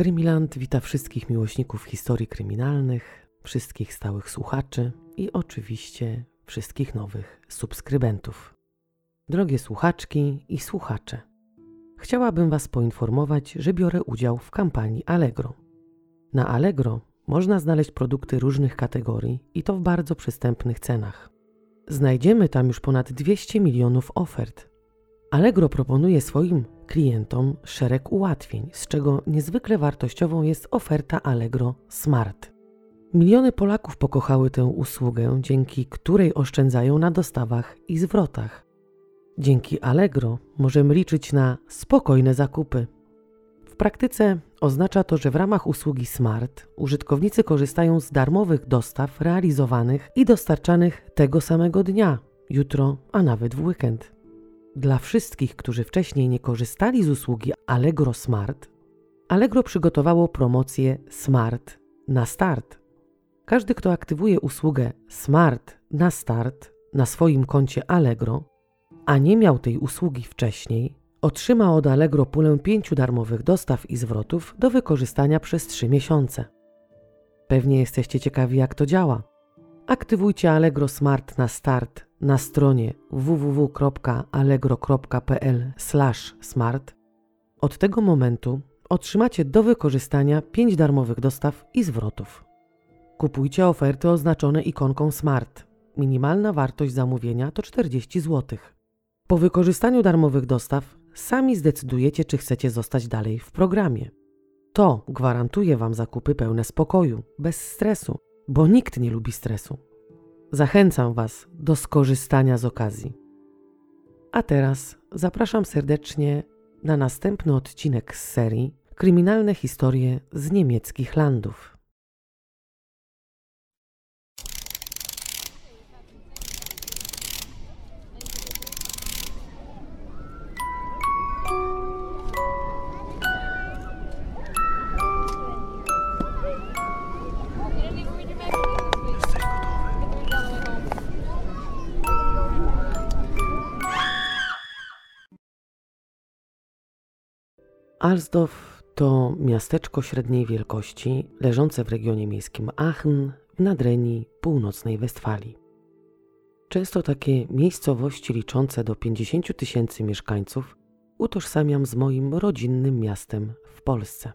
Krymiland wita wszystkich miłośników historii kryminalnych, wszystkich stałych słuchaczy i oczywiście wszystkich nowych subskrybentów. Drogie słuchaczki i słuchacze, chciałabym Was poinformować, że biorę udział w kampanii Allegro. Na Allegro można znaleźć produkty różnych kategorii i to w bardzo przystępnych cenach. Znajdziemy tam już ponad 200 milionów ofert. Allegro proponuje swoim klientom szereg ułatwień, z czego niezwykle wartościową jest oferta Allegro Smart. Miliony Polaków pokochały tę usługę, dzięki której oszczędzają na dostawach i zwrotach. Dzięki Allegro możemy liczyć na spokojne zakupy. W praktyce oznacza to, że w ramach usługi Smart użytkownicy korzystają z darmowych dostaw realizowanych i dostarczanych tego samego dnia, jutro, a nawet w weekend. Dla wszystkich, którzy wcześniej nie korzystali z usługi Allegro Smart, Allegro przygotowało promocję Smart na start. Każdy, kto aktywuje usługę Smart na start na swoim koncie Allegro, a nie miał tej usługi wcześniej, otrzyma od Allegro pulę pięciu darmowych dostaw i zwrotów do wykorzystania przez 3 miesiące. Pewnie jesteście ciekawi, jak to działa. Aktywujcie Allegro Smart na start na stronie www.allegro.pl/smart. Od tego momentu otrzymacie do wykorzystania 5 darmowych dostaw i zwrotów. Kupujcie oferty oznaczone ikonką Smart. Minimalna wartość zamówienia to 40 zł. Po wykorzystaniu darmowych dostaw sami zdecydujecie, czy chcecie zostać dalej w programie. To gwarantuje Wam zakupy pełne spokoju, bez stresu, bo nikt nie lubi stresu. Zachęcam Was do skorzystania z okazji. A teraz zapraszam serdecznie na następny odcinek z serii Kryminalne historie z niemieckich landów. Alsdorf to miasteczko średniej wielkości leżące w regionie miejskim Aachen w nadrenii północnej Westfalii. Często takie miejscowości liczące do 50 tysięcy mieszkańców utożsamiam z moim rodzinnym miastem w Polsce.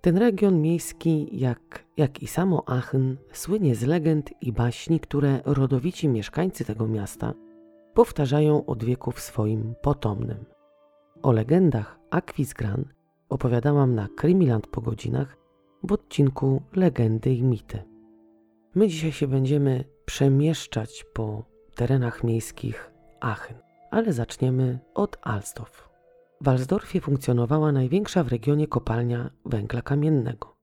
Ten region miejski, jak, jak i samo Aachen, słynie z legend i baśni, które rodowici mieszkańcy tego miasta powtarzają od wieków swoim potomnym. O legendach Aquisgran opowiadałam na Krymiland po godzinach w odcinku Legendy i mity. My dzisiaj się będziemy przemieszczać po terenach miejskich Aachen, ale zaczniemy od Alsdorf. W Alsdorfie funkcjonowała największa w regionie kopalnia węgla kamiennego.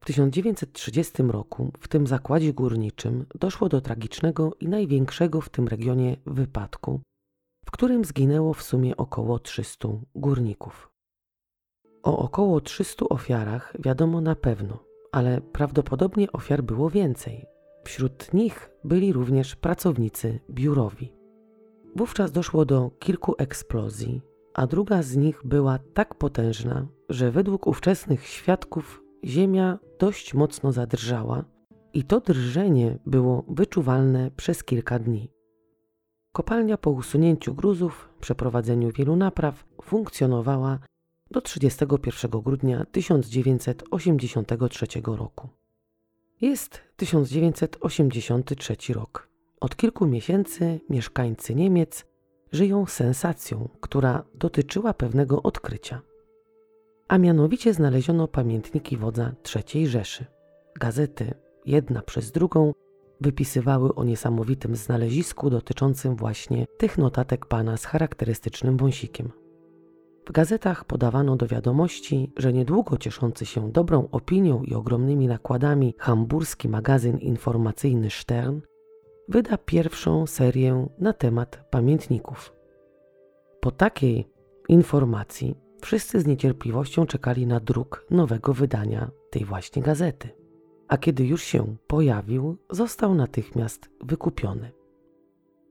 W 1930 roku w tym zakładzie górniczym doszło do tragicznego i największego w tym regionie wypadku, w którym zginęło w sumie około 300 górników. O około 300 ofiarach wiadomo na pewno, ale prawdopodobnie ofiar było więcej. Wśród nich byli również pracownicy biurowi. Wówczas doszło do kilku eksplozji, a druga z nich była tak potężna, że według ówczesnych świadków ziemia dość mocno zadrżała i to drżenie było wyczuwalne przez kilka dni. Kopalnia po usunięciu gruzów, przeprowadzeniu wielu napraw funkcjonowała do 31 grudnia 1983 roku. Jest 1983 rok. Od kilku miesięcy mieszkańcy Niemiec żyją sensacją, która dotyczyła pewnego odkrycia. A mianowicie znaleziono pamiętniki wodza III Rzeszy. Gazety, jedna przez drugą, wypisywały o niesamowitym znalezisku dotyczącym właśnie tych notatek pana z charakterystycznym wąsikiem. W gazetach podawano do wiadomości, że niedługo cieszący się dobrą opinią i ogromnymi nakładami hamburski magazyn informacyjny Stern wyda pierwszą serię na temat pamiętników. Po takiej informacji wszyscy z niecierpliwością czekali na druk nowego wydania tej właśnie gazety a kiedy już się pojawił, został natychmiast wykupiony.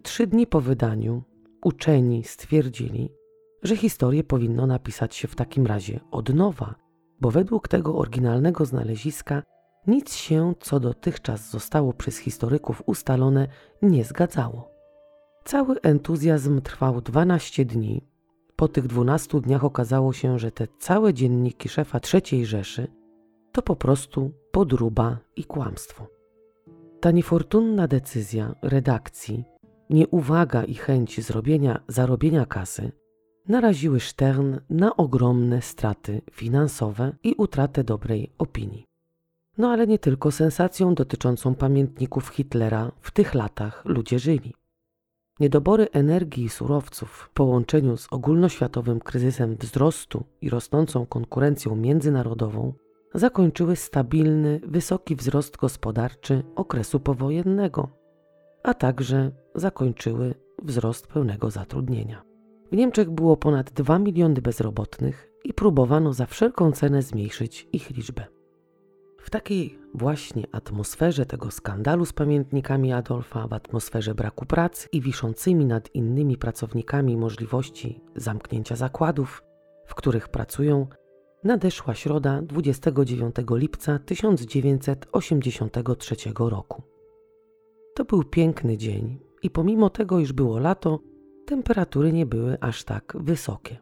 Trzy dni po wydaniu uczeni stwierdzili, że historię powinno napisać się w takim razie od nowa, bo według tego oryginalnego znaleziska nic się, co dotychczas zostało przez historyków ustalone, nie zgadzało. Cały entuzjazm trwał 12 dni. Po tych 12 dniach okazało się, że te całe dzienniki szefa III Rzeszy to po prostu podruba i kłamstwo. Ta niefortunna decyzja redakcji, nieuwaga i chęć zrobienia, zarobienia kasy naraziły Stern na ogromne straty finansowe i utratę dobrej opinii. No ale nie tylko sensacją dotyczącą pamiętników Hitlera w tych latach ludzie żyli. Niedobory energii i surowców w połączeniu z ogólnoświatowym kryzysem wzrostu i rosnącą konkurencją międzynarodową zakończyły stabilny, wysoki wzrost gospodarczy okresu powojennego, a także zakończyły wzrost pełnego zatrudnienia. W Niemczech było ponad 2 miliony bezrobotnych i próbowano za wszelką cenę zmniejszyć ich liczbę. W takiej właśnie atmosferze tego skandalu z pamiętnikami Adolfa, w atmosferze braku pracy i wiszącymi nad innymi pracownikami możliwości zamknięcia zakładów, w których pracują, nadeszła środa 29 lipca 1983 roku. To był piękny dzień i pomimo tego, iż było lato, temperatury nie były aż tak wysokie.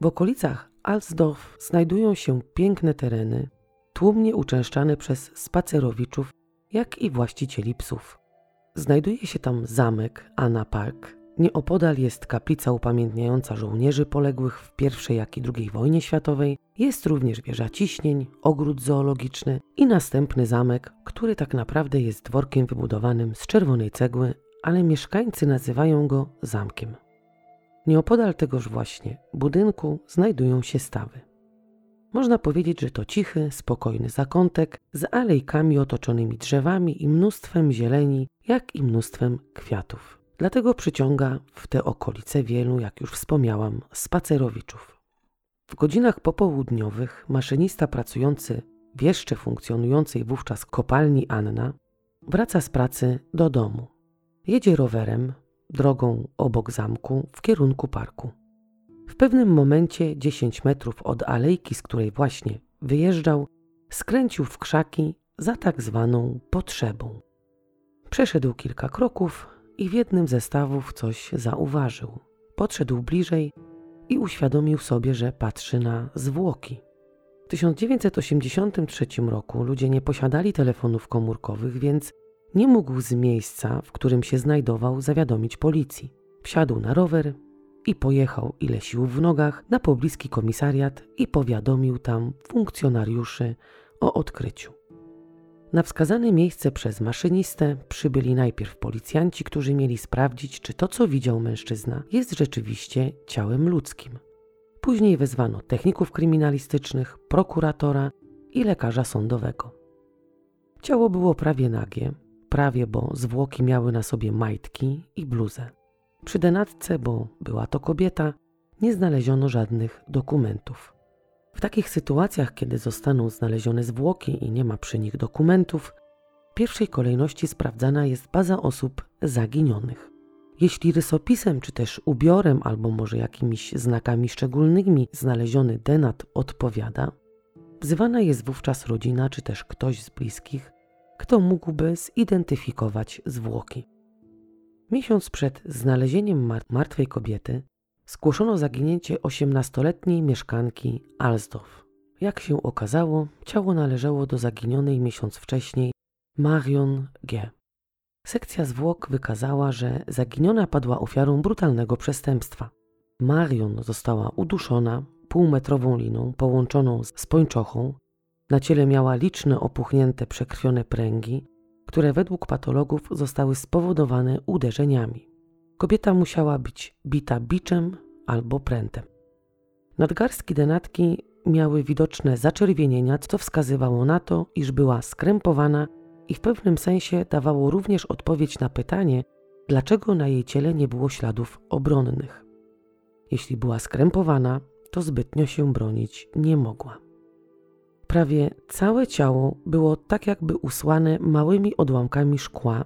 W okolicach Alsdorf znajdują się piękne tereny, tłumnie uczęszczane przez spacerowiczów, jak i właścicieli psów. Znajduje się tam zamek Anna Park. Nieopodal jest kaplica upamiętniająca żołnierzy poległych w I jak i II wojnie światowej. Jest również wieża ciśnień, ogród zoologiczny i następny zamek, który tak naprawdę jest dworkiem wybudowanym z czerwonej cegły, ale mieszkańcy nazywają go zamkiem. Nieopodal tegoż właśnie budynku znajdują się stawy. Można powiedzieć, że to cichy, spokojny zakątek z alejkami otoczonymi drzewami i mnóstwem zieleni, jak i mnóstwem kwiatów. Dlatego przyciąga w te okolice wielu, jak już wspomniałam, spacerowiczów. W godzinach popołudniowych maszynista pracujący w jeszcze funkcjonującej wówczas kopalni Anna wraca z pracy do domu. Jedzie rowerem, drogą obok zamku w kierunku parku. W pewnym momencie, 10 metrów od alejki, z której właśnie wyjeżdżał, skręcił w krzaki za tak zwaną potrzebą. Przeszedł kilka kroków i w jednym ze stawów coś zauważył. Podszedł bliżej i uświadomił sobie, że patrzy na zwłoki. W 1983 roku ludzie nie posiadali telefonów komórkowych, więc nie mógł z miejsca, w którym się znajdował, zawiadomić policji. Wsiadł na rower i pojechał, ile sił w nogach, na pobliski komisariat i powiadomił tam funkcjonariuszy o odkryciu. Na wskazane miejsce przez maszynistę przybyli najpierw policjanci, którzy mieli sprawdzić, czy to, co widział mężczyzna, jest rzeczywiście ciałem ludzkim. Później wezwano techników kryminalistycznych, prokuratora i lekarza sądowego. Ciało było prawie nagie, prawie, bo zwłoki miały na sobie majtki i bluzę. Przy denatce, bo była to kobieta, nie znaleziono żadnych dokumentów. W takich sytuacjach, kiedy zostaną znalezione zwłoki i nie ma przy nich dokumentów, w pierwszej kolejności sprawdzana jest baza osób zaginionych. Jeśli rysopisem, czy też ubiorem, albo może jakimiś znakami szczególnymi znaleziony denat odpowiada, wzywana jest wówczas rodzina, czy też ktoś z bliskich, kto mógłby zidentyfikować zwłoki. Miesiąc przed znalezieniem martwej kobiety zgłoszono zaginięcie 18-letniej mieszkanki Alsdorf. Jak się okazało, ciało należało do zaginionej miesiąc wcześniej Marion G. Sekcja zwłok wykazała, że zaginiona padła ofiarą brutalnego przestępstwa. Marion została uduszona półmetrową liną połączoną z pończochą. Na ciele miała liczne opuchnięte, przekrwione pręgi, które według patologów zostały spowodowane uderzeniami. Kobieta musiała być bita biczem albo prętem. Nadgarstki denatki miały widoczne zaczerwienienia, co wskazywało na to, iż była skrępowana i w pewnym sensie dawało również odpowiedź na pytanie, dlaczego na jej ciele nie było śladów obronnych. Jeśli była skrępowana, to zbytnio się bronić nie mogła. Prawie całe ciało było tak jakby usłane małymi odłamkami szkła,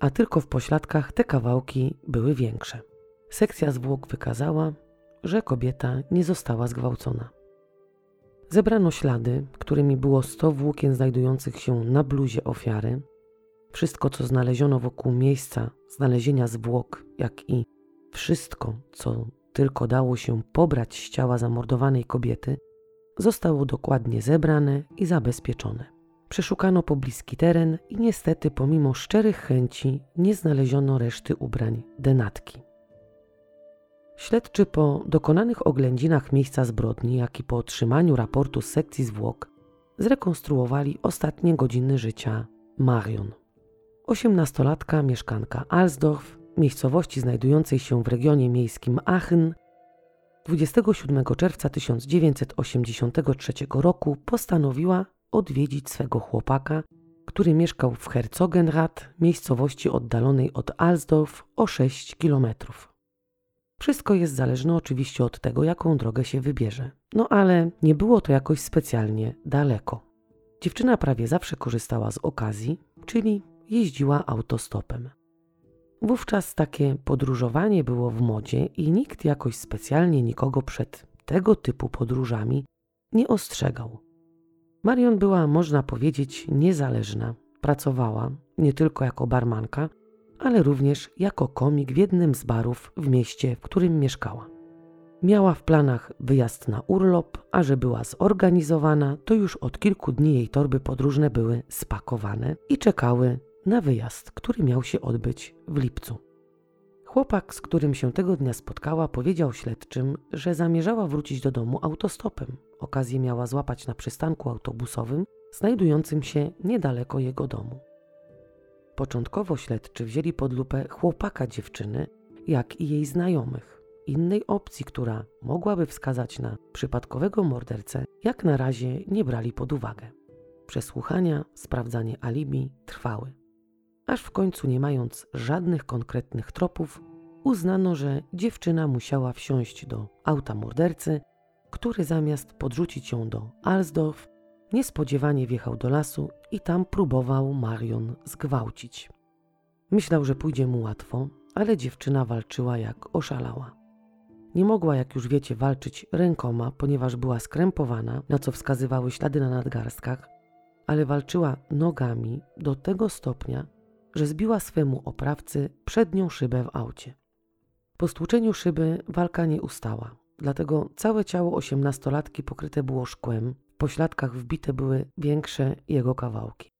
a tylko w pośladkach te kawałki były większe. Sekcja zwłok wykazała, że kobieta nie została zgwałcona. Zebrano ślady, którymi było 100 włókien znajdujących się na bluzie ofiary. Wszystko, co znaleziono wokół miejsca znalezienia zwłok, jak i wszystko, co tylko dało się pobrać z ciała zamordowanej kobiety, zostało dokładnie zebrane i zabezpieczone. Przeszukano pobliski teren i niestety, pomimo szczerych chęci, nie znaleziono reszty ubrań denatki. Śledczy po dokonanych oględzinach miejsca zbrodni, jak i po otrzymaniu raportu z sekcji zwłok, zrekonstruowali ostatnie godziny życia Marion. Osiemnastolatka, mieszkanka Alsdorf, miejscowości znajdującej się w regionie miejskim Aachen, 27 czerwca 1983 roku postanowiła odwiedzić swego chłopaka, który mieszkał w Herzogenrath, miejscowości oddalonej od Alsdorf o 6 kilometrów. Wszystko jest zależne oczywiście od tego, jaką drogę się wybierze. No ale nie było to jakoś specjalnie daleko. Dziewczyna prawie zawsze korzystała z okazji, czyli jeździła autostopem. Wówczas takie podróżowanie było w modzie i nikt jakoś specjalnie nikogo przed tego typu podróżami nie ostrzegał. Marion była, można powiedzieć, niezależna. Pracowała nie tylko jako barmanka, ale również jako komik w jednym z barów w mieście, w którym mieszkała. Miała w planach wyjazd na urlop, a że była zorganizowana, to już od kilku dni jej torby podróżne były spakowane i czekały na wyjazd, który miał się odbyć w lipcu. Chłopak, z którym się tego dnia spotkała, powiedział śledczym, że zamierzała wrócić do domu autostopem. Okazję miała złapać na przystanku autobusowym, znajdującym się niedaleko jego domu. Początkowo śledczy wzięli pod lupę chłopaka dziewczyny, jak i jej znajomych. Innej opcji, która mogłaby wskazać na przypadkowego mordercę, jak na razie nie brali pod uwagę. Przesłuchania, sprawdzanie alibi trwały. Aż w końcu, nie mając żadnych konkretnych tropów, uznano, że dziewczyna musiała wsiąść do auta mordercy, który zamiast podrzucić ją do Alsdorf, Niespodziewanie wjechał do lasu i tam próbował Marion zgwałcić. Myślał, że pójdzie mu łatwo, ale dziewczyna walczyła jak oszalała. Nie mogła, jak już wiecie, walczyć rękoma, ponieważ była skrępowana, na co wskazywały ślady na nadgarstkach, ale walczyła nogami do tego stopnia, że zbiła swemu oprawcy przednią szybę w aucie. Po stłuczeniu szyby walka nie ustała, dlatego całe ciało osiemnastolatki pokryte było szkłem, pośladkach wbite były większe jego kawałki.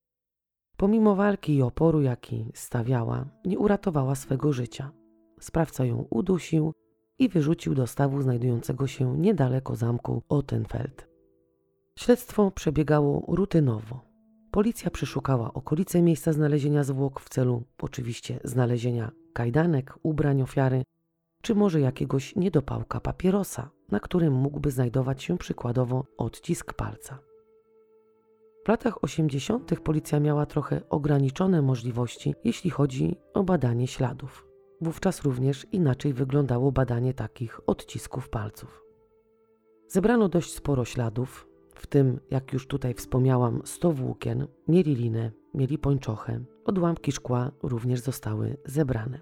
Pomimo walki i oporu, jaki stawiała, nie uratowała swego życia. Sprawca ją udusił i wyrzucił do stawu znajdującego się niedaleko zamku Ottenfeld. Śledztwo przebiegało rutynowo. Policja przeszukała okolice miejsca znalezienia zwłok w celu oczywiście znalezienia kajdanek, ubrań ofiary, czy może jakiegoś niedopałka papierosa, na którym mógłby znajdować się przykładowo odcisk palca. W latach 80. policja miała trochę ograniczone możliwości, jeśli chodzi o badanie śladów. Wówczas również inaczej wyglądało badanie takich odcisków palców. Zebrano dość sporo śladów, w tym, jak już tutaj wspomniałam, 100 włókien, mieli linę, mieli pończochę, odłamki szkła również zostały zebrane.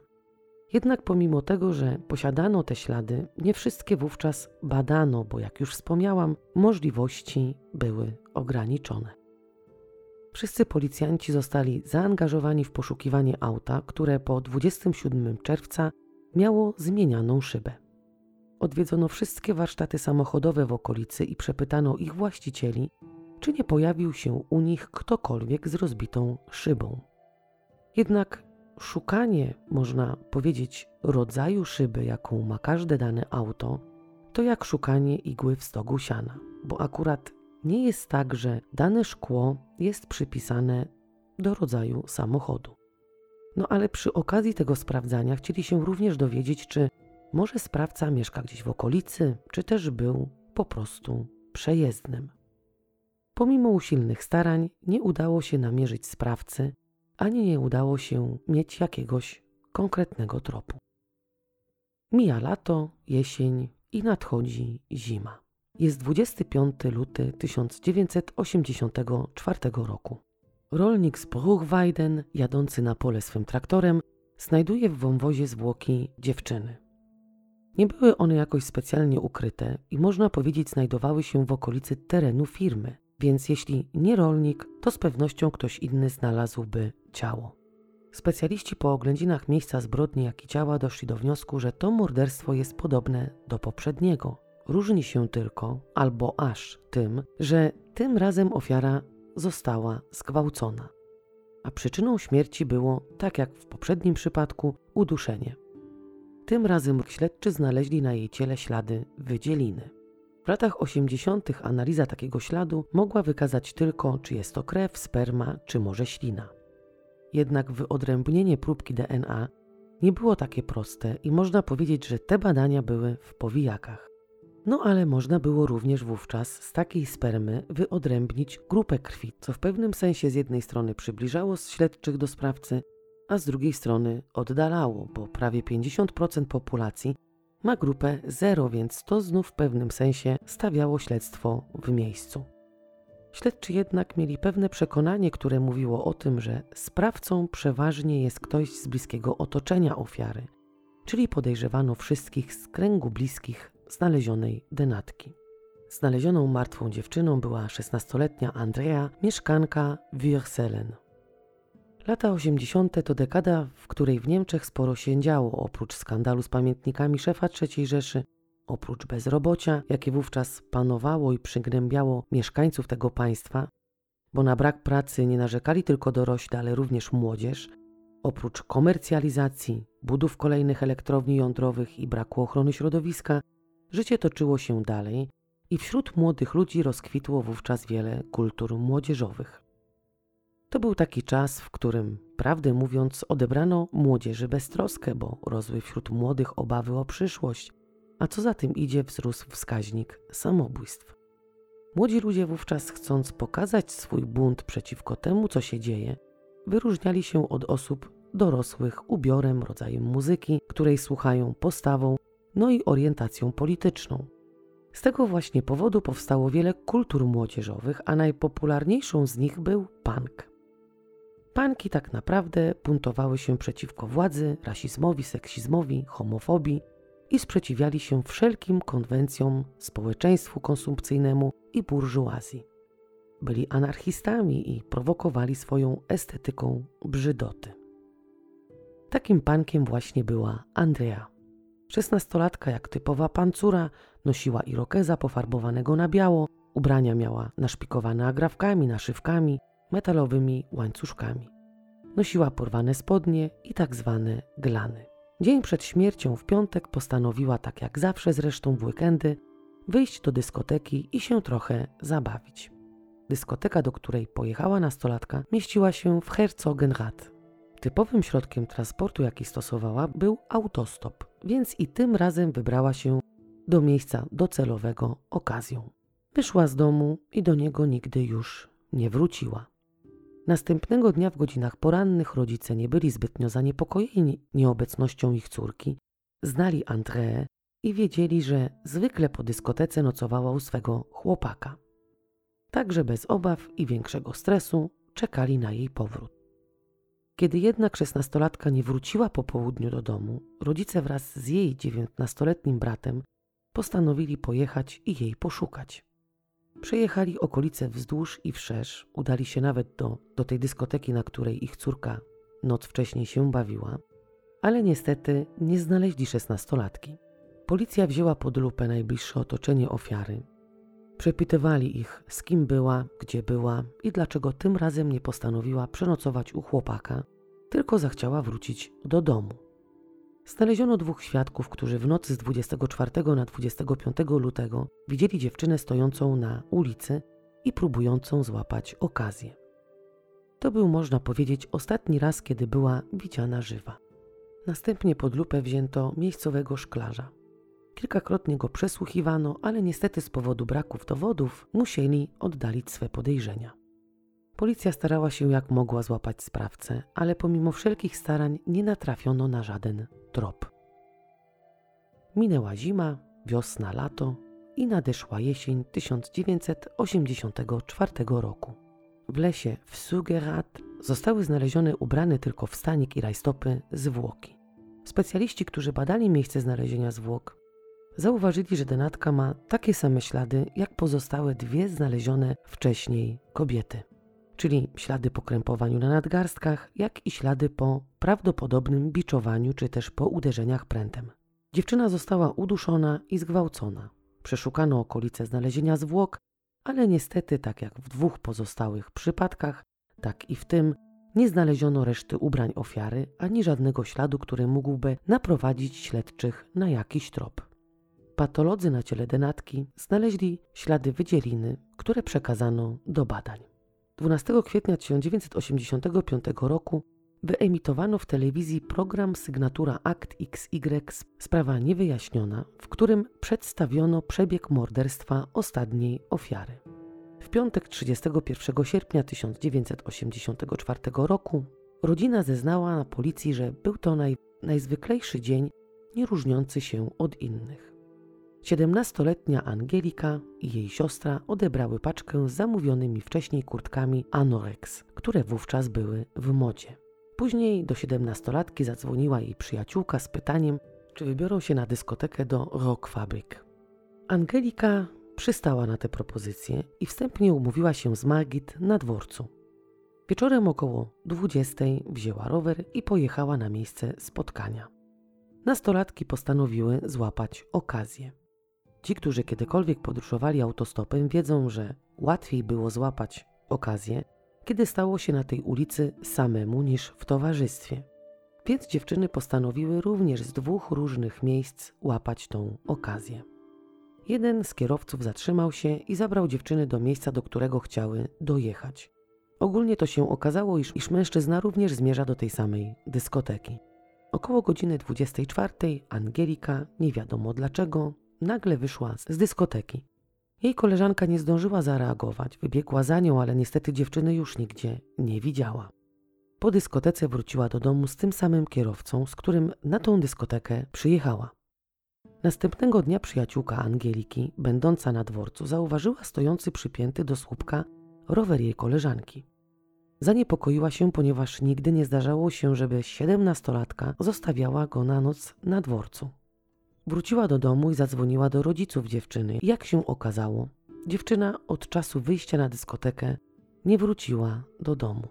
Jednak pomimo tego, że posiadano te ślady, nie wszystkie wówczas badano, bo jak już wspomniałam, możliwości były ograniczone. Wszyscy policjanci zostali zaangażowani w poszukiwanie auta, które po 27 czerwca miało zmienianą szybę. Odwiedzono wszystkie warsztaty samochodowe w okolicy i przepytano ich właścicieli, czy nie pojawił się u nich ktokolwiek z rozbitą szybą. Jednak Szukanie, można powiedzieć, rodzaju szyby, jaką ma każde dane auto, to jak szukanie igły w stogu siana, bo akurat nie jest tak, że dane szkło jest przypisane do rodzaju samochodu. No ale przy okazji tego sprawdzania chcieli się również dowiedzieć, czy może sprawca mieszka gdzieś w okolicy, czy też był po prostu przejezdnym. Pomimo usilnych starań nie udało się namierzyć sprawcy, ani nie udało się mieć jakiegoś konkretnego tropu. Mija lato, jesień i nadchodzi zima. Jest 25 luty 1984 roku. Rolnik z Bruchweiden, jadący na pole swym traktorem, znajduje w wąwozie zwłoki dziewczyny. Nie były one jakoś specjalnie ukryte i można powiedzieć znajdowały się w okolicy terenu firmy, więc jeśli nie rolnik, to z pewnością ktoś inny znalazłby ciało. Specjaliści po oględzinach miejsca zbrodni, jak i ciała doszli do wniosku, że to morderstwo jest podobne do poprzedniego. Różni się tylko, albo aż tym, że tym razem ofiara została zgwałcona. A przyczyną śmierci było, tak jak w poprzednim przypadku, uduszenie. Tym razem śledczy znaleźli na jej ciele ślady wydzieliny. W latach 80. analiza takiego śladu mogła wykazać tylko, czy jest to krew, sperma, czy może ślina. Jednak wyodrębnienie próbki DNA nie było takie proste i można powiedzieć, że te badania były w powijakach. No ale można było również wówczas z takiej spermy wyodrębnić grupę krwi, co w pewnym sensie z jednej strony przybliżało śledczych do sprawcy, a z drugiej strony oddalało, bo prawie 50% populacji ma grupę 0, więc to znów w pewnym sensie stawiało śledztwo w miejscu. Śledczy jednak mieli pewne przekonanie, które mówiło o tym, że sprawcą przeważnie jest ktoś z bliskiego otoczenia ofiary, czyli podejrzewano wszystkich z kręgu bliskich znalezionej denatki. Znalezioną martwą dziewczyną była 16-letnia Andrea, mieszkanka Würselen. Lata 80. to dekada, w której w Niemczech sporo się działo, oprócz skandalu z pamiętnikami szefa III Rzeszy, oprócz bezrobocia, jakie wówczas panowało i przygnębiało mieszkańców tego państwa, bo na brak pracy nie narzekali tylko dorośli, ale również młodzież, oprócz komercjalizacji, budów kolejnych elektrowni jądrowych i braku ochrony środowiska, życie toczyło się dalej i wśród młodych ludzi rozkwitło wówczas wiele kultur młodzieżowych. To był taki czas, w którym, prawdę mówiąc, odebrano młodzieży beztroskę, bo rosły wśród młodych obawy o przyszłość, a co za tym idzie, wzrósł wskaźnik samobójstw. Młodzi ludzie wówczas, chcąc pokazać swój bunt przeciwko temu, co się dzieje, wyróżniali się od osób dorosłych ubiorem, rodzajem muzyki, której słuchają postawą, no i orientacją polityczną. Z tego właśnie powodu powstało wiele kultur młodzieżowych, a najpopularniejszą z nich był punk. Panki tak naprawdę buntowały się przeciwko władzy, rasizmowi, seksizmowi, homofobii i sprzeciwiali się wszelkim konwencjom, społeczeństwu konsumpcyjnemu i burżuazji. Byli anarchistami i prowokowali swoją estetyką brzydoty. Takim pankiem właśnie była Andrea. Szesnastolatka jak typowa pancura, nosiła irokeza pofarbowanego na biało, ubrania miała naszpikowane agrafkami, naszywkami, metalowymi łańcuszkami. Nosiła porwane spodnie i tak zwane glany. Dzień przed śmiercią w piątek postanowiła, tak jak zawsze zresztą w weekendy, wyjść do dyskoteki i się trochę zabawić. Dyskoteka, do której pojechała nastolatka, mieściła się w Herzogenrath. Typowym środkiem transportu, jaki stosowała, był autostop, więc i tym razem wybrała się do miejsca docelowego okazją. Wyszła z domu i do niego nigdy już nie wróciła. Następnego dnia w godzinach porannych rodzice nie byli zbytnio zaniepokojeni nieobecnością ich córki. Znali André i wiedzieli, że zwykle po dyskotece nocowała u swego chłopaka. Także bez obaw i większego stresu czekali na jej powrót. Kiedy jednak szesnastolatka nie wróciła po południu do domu, rodzice wraz z jej dziewiętnastoletnim bratem postanowili pojechać i jej poszukać. Przejechali okolice wzdłuż i wszerz, udali się nawet do, do tej dyskoteki, na której ich córka noc wcześniej się bawiła, ale niestety nie znaleźli szesnastolatki. Policja wzięła pod lupę najbliższe otoczenie ofiary. Przepytywali ich, z kim była, gdzie była i dlaczego tym razem nie postanowiła przenocować u chłopaka, tylko zachciała wrócić do domu. Znaleziono dwóch świadków, którzy w nocy z 24 na 25 lutego widzieli dziewczynę stojącą na ulicy i próbującą złapać okazję. To był, można powiedzieć, ostatni raz, kiedy była widziana żywa. Następnie pod lupę wzięto miejscowego szklarza. Kilkakrotnie go przesłuchiwano, ale niestety z powodu braków dowodów musieli oddalić swe podejrzenia. Policja starała się jak mogła złapać sprawcę, ale pomimo wszelkich starań nie natrafiono na żaden trop. Minęła zima, wiosna, lato i nadeszła jesień 1984 roku. W lesie w Sugerat zostały znalezione ubrane tylko w stanik i rajstopy zwłoki. Specjaliści, którzy badali miejsce znalezienia zwłok, zauważyli, że denatka ma takie same ślady jak pozostałe dwie znalezione wcześniej kobiety, czyli ślady po krępowaniu na nadgarstkach, jak i ślady po prawdopodobnym biczowaniu czy też po uderzeniach prętem. Dziewczyna została uduszona i zgwałcona. Przeszukano okolice znalezienia zwłok, ale niestety, tak jak w dwóch pozostałych przypadkach, tak i w tym, nie znaleziono reszty ubrań ofiary ani żadnego śladu, który mógłby naprowadzić śledczych na jakiś trop. Patolodzy na ciele denatki znaleźli ślady wydzieliny, które przekazano do badań. 12 kwietnia 1985 roku wyemitowano w telewizji program Sygnatura Akt XY Sprawa Niewyjaśniona, w którym przedstawiono przebieg morderstwa ostatniej ofiary. W piątek 31 sierpnia 1984 roku rodzina zeznała na policji, że był to naj, najzwyklejszy dzień, nie różniący się od innych. 17-letnia Angelika i jej siostra odebrały paczkę z zamówionymi wcześniej kurtkami Anorex, które wówczas były w modzie. Później do 17-latki zadzwoniła jej przyjaciółka z pytaniem, czy wybiorą się na dyskotekę do Rock Fabric. Angelika przystała na tę propozycję i wstępnie umówiła się z Margit na dworcu. Wieczorem około 20 wzięła rower i pojechała na miejsce spotkania. Nastolatki postanowiły złapać okazję. Ci, którzy kiedykolwiek podróżowali autostopem, wiedzą, że łatwiej było złapać okazję, kiedy stało się na tej ulicy samemu niż w towarzystwie. Więc dziewczyny postanowiły również z dwóch różnych miejsc łapać tą okazję. Jeden z kierowców zatrzymał się i zabrał dziewczyny do miejsca, do którego chciały dojechać. Ogólnie to się okazało, iż, iż mężczyzna również zmierza do tej samej dyskoteki. Około godziny 24 Angelika, nie wiadomo dlaczego, nagle wyszła z dyskoteki. Jej koleżanka nie zdążyła zareagować, wybiegła za nią, ale niestety dziewczyny już nigdzie nie widziała. Po dyskotece wróciła do domu z tym samym kierowcą, z którym na tą dyskotekę przyjechała. Następnego dnia przyjaciółka Angeliki, będąca na dworcu, zauważyła stojący przypięty do słupka rower jej koleżanki. Zaniepokoiła się, ponieważ nigdy nie zdarzało się, żeby siedemnastolatka zostawiała go na noc na dworcu. Wróciła do domu i zadzwoniła do rodziców dziewczyny. Jak się okazało, dziewczyna od czasu wyjścia na dyskotekę nie wróciła do domu.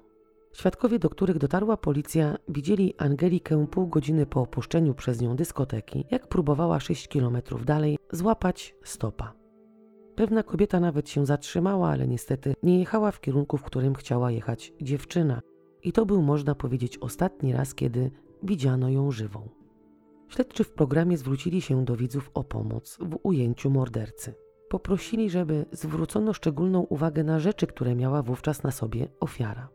Świadkowie, do których dotarła policja, widzieli Angelikę pół godziny po opuszczeniu przez nią dyskoteki, jak próbowała 6 kilometrów dalej złapać stopa. Pewna kobieta nawet się zatrzymała, ale niestety nie jechała w kierunku, w którym chciała jechać dziewczyna. I to był, można powiedzieć, ostatni raz, kiedy widziano ją żywą. Śledczy w programie zwrócili się do widzów o pomoc w ujęciu mordercy. Poprosili, żeby zwrócono szczególną uwagę na rzeczy, które miała wówczas na sobie ofiara.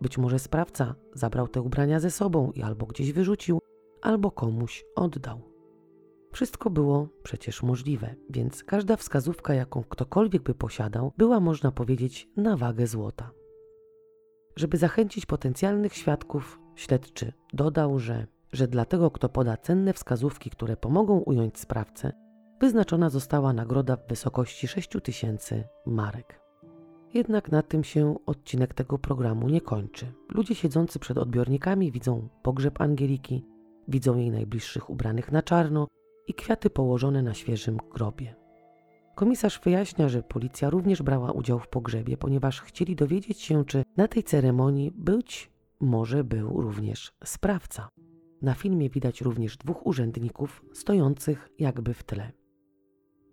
Być może sprawca zabrał te ubrania ze sobą i albo gdzieś wyrzucił, albo komuś oddał. Wszystko było przecież możliwe, więc każda wskazówka, jaką ktokolwiek by posiadał, była, można powiedzieć, na wagę złota. Żeby zachęcić potencjalnych świadków, śledczy dodał, że że dla tego, kto poda cenne wskazówki, które pomogą ująć sprawcę, wyznaczona została nagroda w wysokości 6 tysięcy marek. Jednak na tym się odcinek tego programu nie kończy. Ludzie siedzący przed odbiornikami widzą pogrzeb Angeliki, widzą jej najbliższych ubranych na czarno i kwiaty położone na świeżym grobie. Komisarz wyjaśnia, że policja również brała udział w pogrzebie, ponieważ chcieli dowiedzieć się, czy na tej ceremonii być może był również sprawca. Na filmie widać również dwóch urzędników stojących jakby w tle.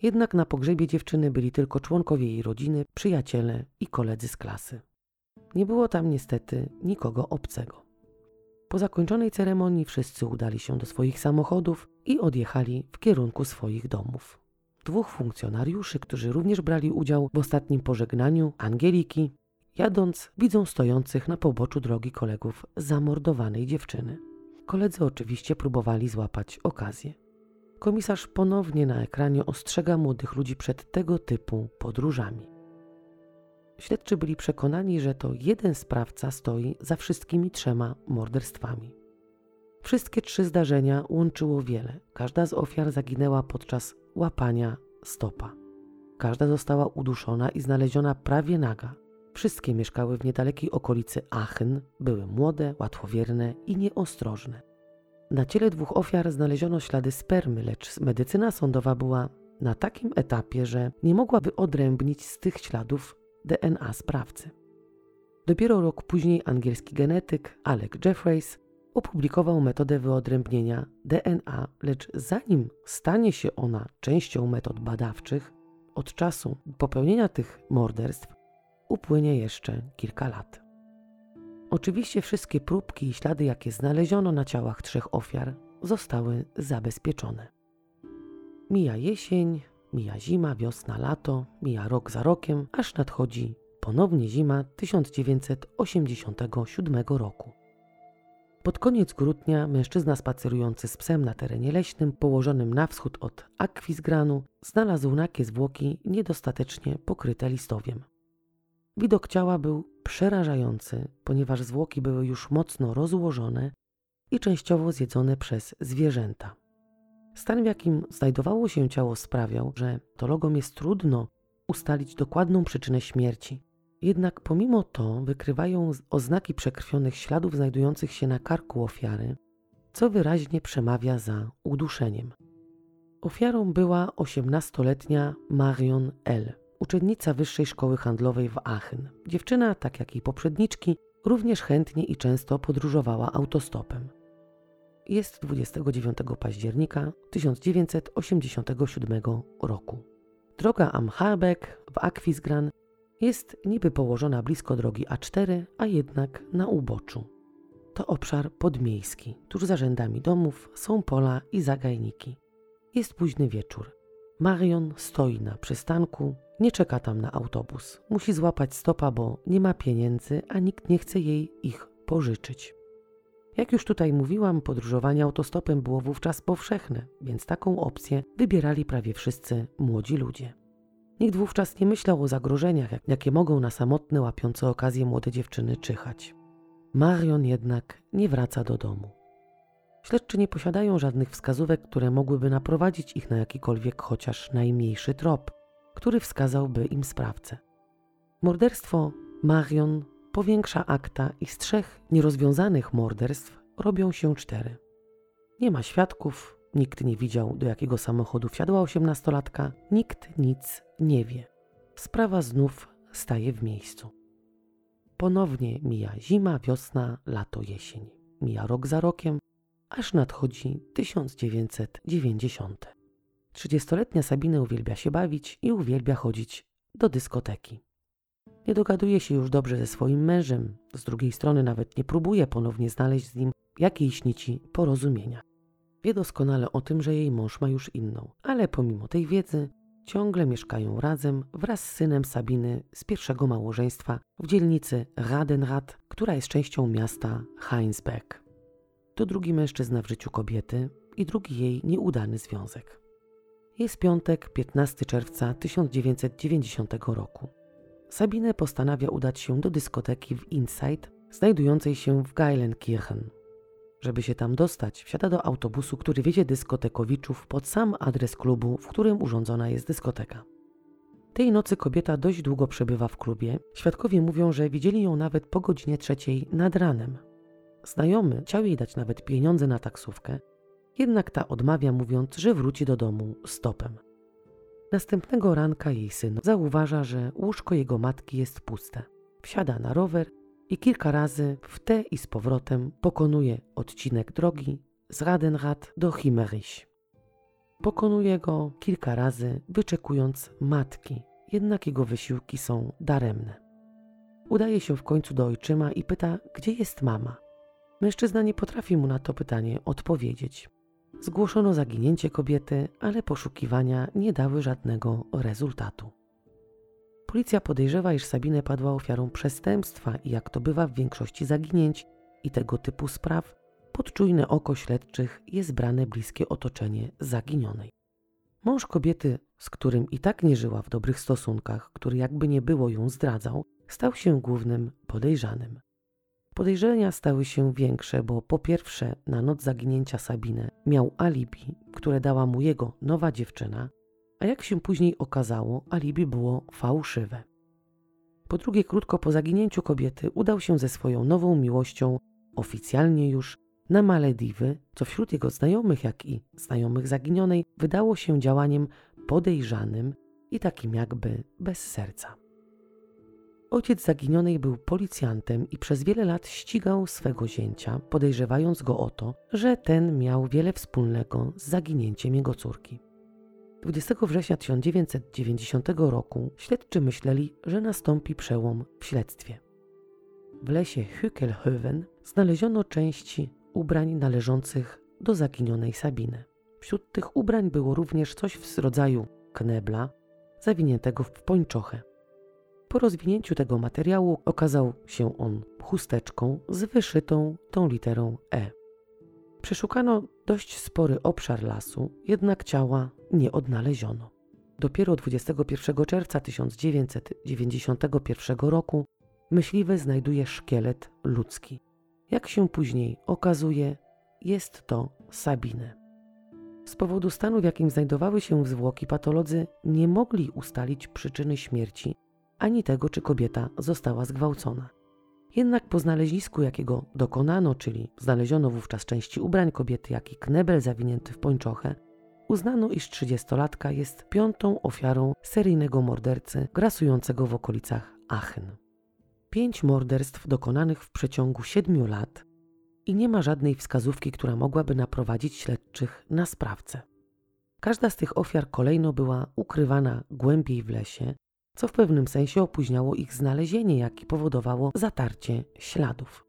Jednak na pogrzebie dziewczyny byli tylko członkowie jej rodziny, przyjaciele i koledzy z klasy. Nie było tam niestety nikogo obcego. Po zakończonej ceremonii wszyscy udali się do swoich samochodów i odjechali w kierunku swoich domów. Dwóch funkcjonariuszy, którzy również brali udział w ostatnim pożegnaniu Angeliki, jadąc, widzą stojących na poboczu drogi kolegów zamordowanej dziewczyny. Koledzy oczywiście próbowali złapać okazję. Komisarz ponownie na ekranie ostrzega młodych ludzi przed tego typu podróżami. Śledczy byli przekonani, że to jeden sprawca stoi za wszystkimi trzema morderstwami. Wszystkie trzy zdarzenia łączyło wiele. Każda z ofiar zaginęła podczas łapania stopa. Każda została uduszona i znaleziona prawie naga. Wszystkie mieszkały w niedalekiej okolicy Aachen, były młode, łatwowierne i nieostrożne. Na ciele dwóch ofiar znaleziono ślady spermy, lecz medycyna sądowa była na takim etapie, że nie mogła wyodrębnić z tych śladów DNA sprawcy. Dopiero rok później angielski genetyk Alec Jeffreys opublikował metodę wyodrębnienia DNA, lecz zanim stanie się ona częścią metod badawczych, od czasu popełnienia tych morderstw upłynie jeszcze kilka lat. Oczywiście wszystkie próbki i ślady, jakie znaleziono na ciałach trzech ofiar, zostały zabezpieczone. Mija jesień, mija zima, wiosna, lato, mija rok za rokiem, aż nadchodzi ponownie zima 1987 roku. Pod koniec grudnia mężczyzna spacerujący z psem na terenie leśnym położonym na wschód od Akwizgranu znalazł nakie zwłoki niedostatecznie pokryte listowiem. Widok ciała był przerażający, ponieważ zwłoki były już mocno rozłożone i częściowo zjedzone przez zwierzęta. Stan, w jakim znajdowało się ciało, sprawiał, że tologom jest trudno ustalić dokładną przyczynę śmierci. Jednak pomimo to wykrywają oznaki przekrwionych śladów znajdujących się na karku ofiary, co wyraźnie przemawia za uduszeniem. Ofiarą była 18-letnia Marion L., uczennica Wyższej Szkoły Handlowej w Aachen. Dziewczyna, tak jak jej poprzedniczki, również chętnie i często podróżowała autostopem. Jest 29 października 1987 roku. Droga Amharbeck w Akwizgran jest niby położona blisko drogi A4, a jednak na uboczu. To obszar podmiejski. Tuż za rzędami domów są pola i zagajniki. Jest późny wieczór. Marion stoi na przystanku, nie czeka tam na autobus. Musi złapać stopa, bo nie ma pieniędzy, a nikt nie chce jej ich pożyczyć. Jak już tutaj mówiłam, podróżowanie autostopem było wówczas powszechne, więc taką opcję wybierali prawie wszyscy młodzi ludzie. Nikt wówczas nie myślał o zagrożeniach, jakie mogą na samotne, łapiące okazję młode dziewczyny czyhać. Marion jednak nie wraca do domu. Śledczy nie posiadają żadnych wskazówek, które mogłyby naprowadzić ich na jakikolwiek chociaż najmniejszy trop, który wskazałby im sprawcę. Morderstwo Marion powiększa akta i z trzech nierozwiązanych morderstw robią się cztery. Nie ma świadków, nikt nie widział, do jakiego samochodu wsiadła osiemnastolatka, nikt nic nie wie. Sprawa znów staje w miejscu. Ponownie mija zima, wiosna, lato, jesień. Mija rok za rokiem, aż nadchodzi 1990. Trzydziestoletnia Sabina uwielbia się bawić i uwielbia chodzić do dyskoteki. Nie dogaduje się już dobrze ze swoim mężem, z drugiej strony nawet nie próbuje ponownie znaleźć z nim jakiejś nici porozumienia. Wie doskonale o tym, że jej mąż ma już inną, ale pomimo tej wiedzy ciągle mieszkają razem wraz z synem Sabiny z pierwszego małżeństwa w dzielnicy Radenrad, która jest częścią miasta Heinsberg. To drugi mężczyzna w życiu kobiety i drugi jej nieudany związek. Jest piątek, 15 czerwca 1990 roku. Sabine postanawia udać się do dyskoteki w Insight, znajdującej się w Geilenkirchen. Żeby się tam dostać, wsiada do autobusu, który wiezie dyskotekowiczów pod sam adres klubu, w którym urządzona jest dyskoteka. Tej nocy kobieta dość długo przebywa w klubie. Świadkowie mówią, że widzieli ją nawet po godzinie trzeciej nad ranem. Znajomy chciał jej dać nawet pieniądze na taksówkę, jednak ta odmawia, mówiąc, że wróci do domu stopem. Następnego ranka jej syn zauważa, że łóżko jego matki jest puste. Wsiada na rower i kilka razy w te i z powrotem pokonuje odcinek drogi z Radenrad do Himmerich. Pokonuje go kilka razy, wyczekując matki, jednak jego wysiłki są daremne. Udaje się w końcu do ojczyma i pyta, gdzie jest mama. Mężczyzna nie potrafi mu na to pytanie odpowiedzieć. Zgłoszono zaginięcie kobiety, ale poszukiwania nie dały żadnego rezultatu. Policja podejrzewa, iż Sabine padła ofiarą przestępstwa i jak to bywa w większości zaginięć i tego typu spraw, pod czujne oko śledczych jest brane bliskie otoczenie zaginionej. Mąż kobiety, z którym i tak nie żyła w dobrych stosunkach, który jakby nie było ją zdradzał, stał się głównym podejrzanym. Podejrzenia stały się większe, bo po pierwsze na noc zaginięcia Sabine miał alibi, które dała mu jego nowa dziewczyna, a jak się później okazało, alibi było fałszywe. Po drugie, krótko po zaginięciu kobiety udał się ze swoją nową miłością, oficjalnie już, na Malediwy, co wśród jego znajomych, jak i znajomych zaginionej, wydało się działaniem podejrzanym i takim jakby bez serca. Ojciec zaginionej był policjantem i przez wiele lat ścigał swego zięcia, podejrzewając go o to, że ten miał wiele wspólnego z zaginięciem jego córki. 20 września 1990 roku śledczy myśleli, że nastąpi przełom w śledztwie. W lesie Hückelhöven znaleziono części ubrań należących do zaginionej Sabiny. Wśród tych ubrań było również coś w rodzaju knebla, zawiniętego w pończochę. Po rozwinięciu tego materiału okazał się on chusteczką z wyszytą tą literą E. Przeszukano dość spory obszar lasu, jednak ciała nie odnaleziono. Dopiero 21 czerwca 1991 roku myśliwy znajduje szkielet ludzki. Jak się później okazuje, jest to Sabine. Z powodu stanu, w jakim znajdowały się zwłoki, patolodzy nie mogli ustalić przyczyny śmierci ani tego, czy kobieta została zgwałcona. Jednak po znalezisku, jakiego dokonano, czyli znaleziono wówczas części ubrań kobiety, jak i knebel zawinięty w pończochę, uznano, iż trzydziestolatka jest piątą ofiarą seryjnego mordercy grasującego w okolicach Aachen. Pięć morderstw dokonanych w przeciągu siedmiu lat i nie ma żadnej wskazówki, która mogłaby naprowadzić śledczych na sprawcę. Każda z tych ofiar kolejno była ukrywana głębiej w lesie, co w pewnym sensie opóźniało ich znalezienie, jak i powodowało zatarcie śladów.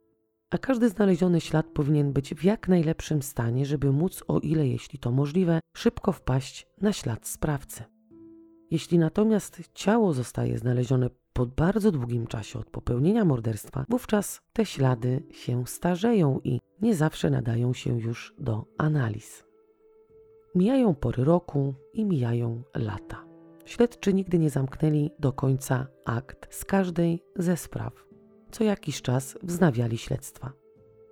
A każdy znaleziony ślad powinien być w jak najlepszym stanie, żeby móc, o ile jeśli to możliwe, szybko wpaść na ślad sprawcy. Jeśli natomiast ciało zostaje znalezione po bardzo długim czasie od popełnienia morderstwa, wówczas te ślady się starzeją i nie zawsze nadają się już do analiz. Mijają pory roku i mijają lata. Śledczy nigdy nie zamknęli do końca akt z każdej ze spraw. Co jakiś czas wznawiali śledztwa.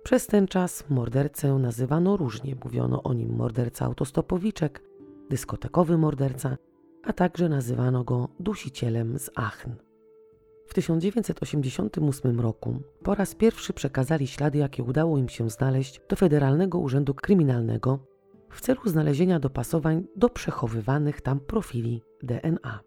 Przez ten czas mordercę nazywano różnie. Mówiono o nim morderca autostopowiczek, dyskotekowy morderca, a także nazywano go dusicielem z Aachen. W 1988 roku po raz pierwszy przekazali ślady, jakie udało im się znaleźć, do Federalnego Urzędu Kryminalnego w celu znalezienia dopasowań do przechowywanych tam profili DNA.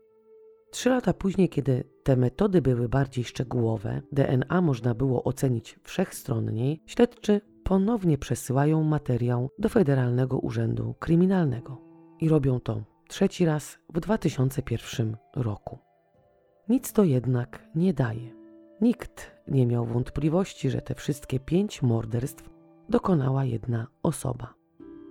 Trzy lata później, kiedy te metody były bardziej szczegółowe, DNA można było ocenić wszechstronniej, śledczy ponownie przesyłają materiał do Federalnego Urzędu Kryminalnego i robią to trzeci raz w 2001 roku. Nic to jednak nie daje. Nikt nie miał wątpliwości, że te wszystkie pięć morderstw dokonała jedna osoba.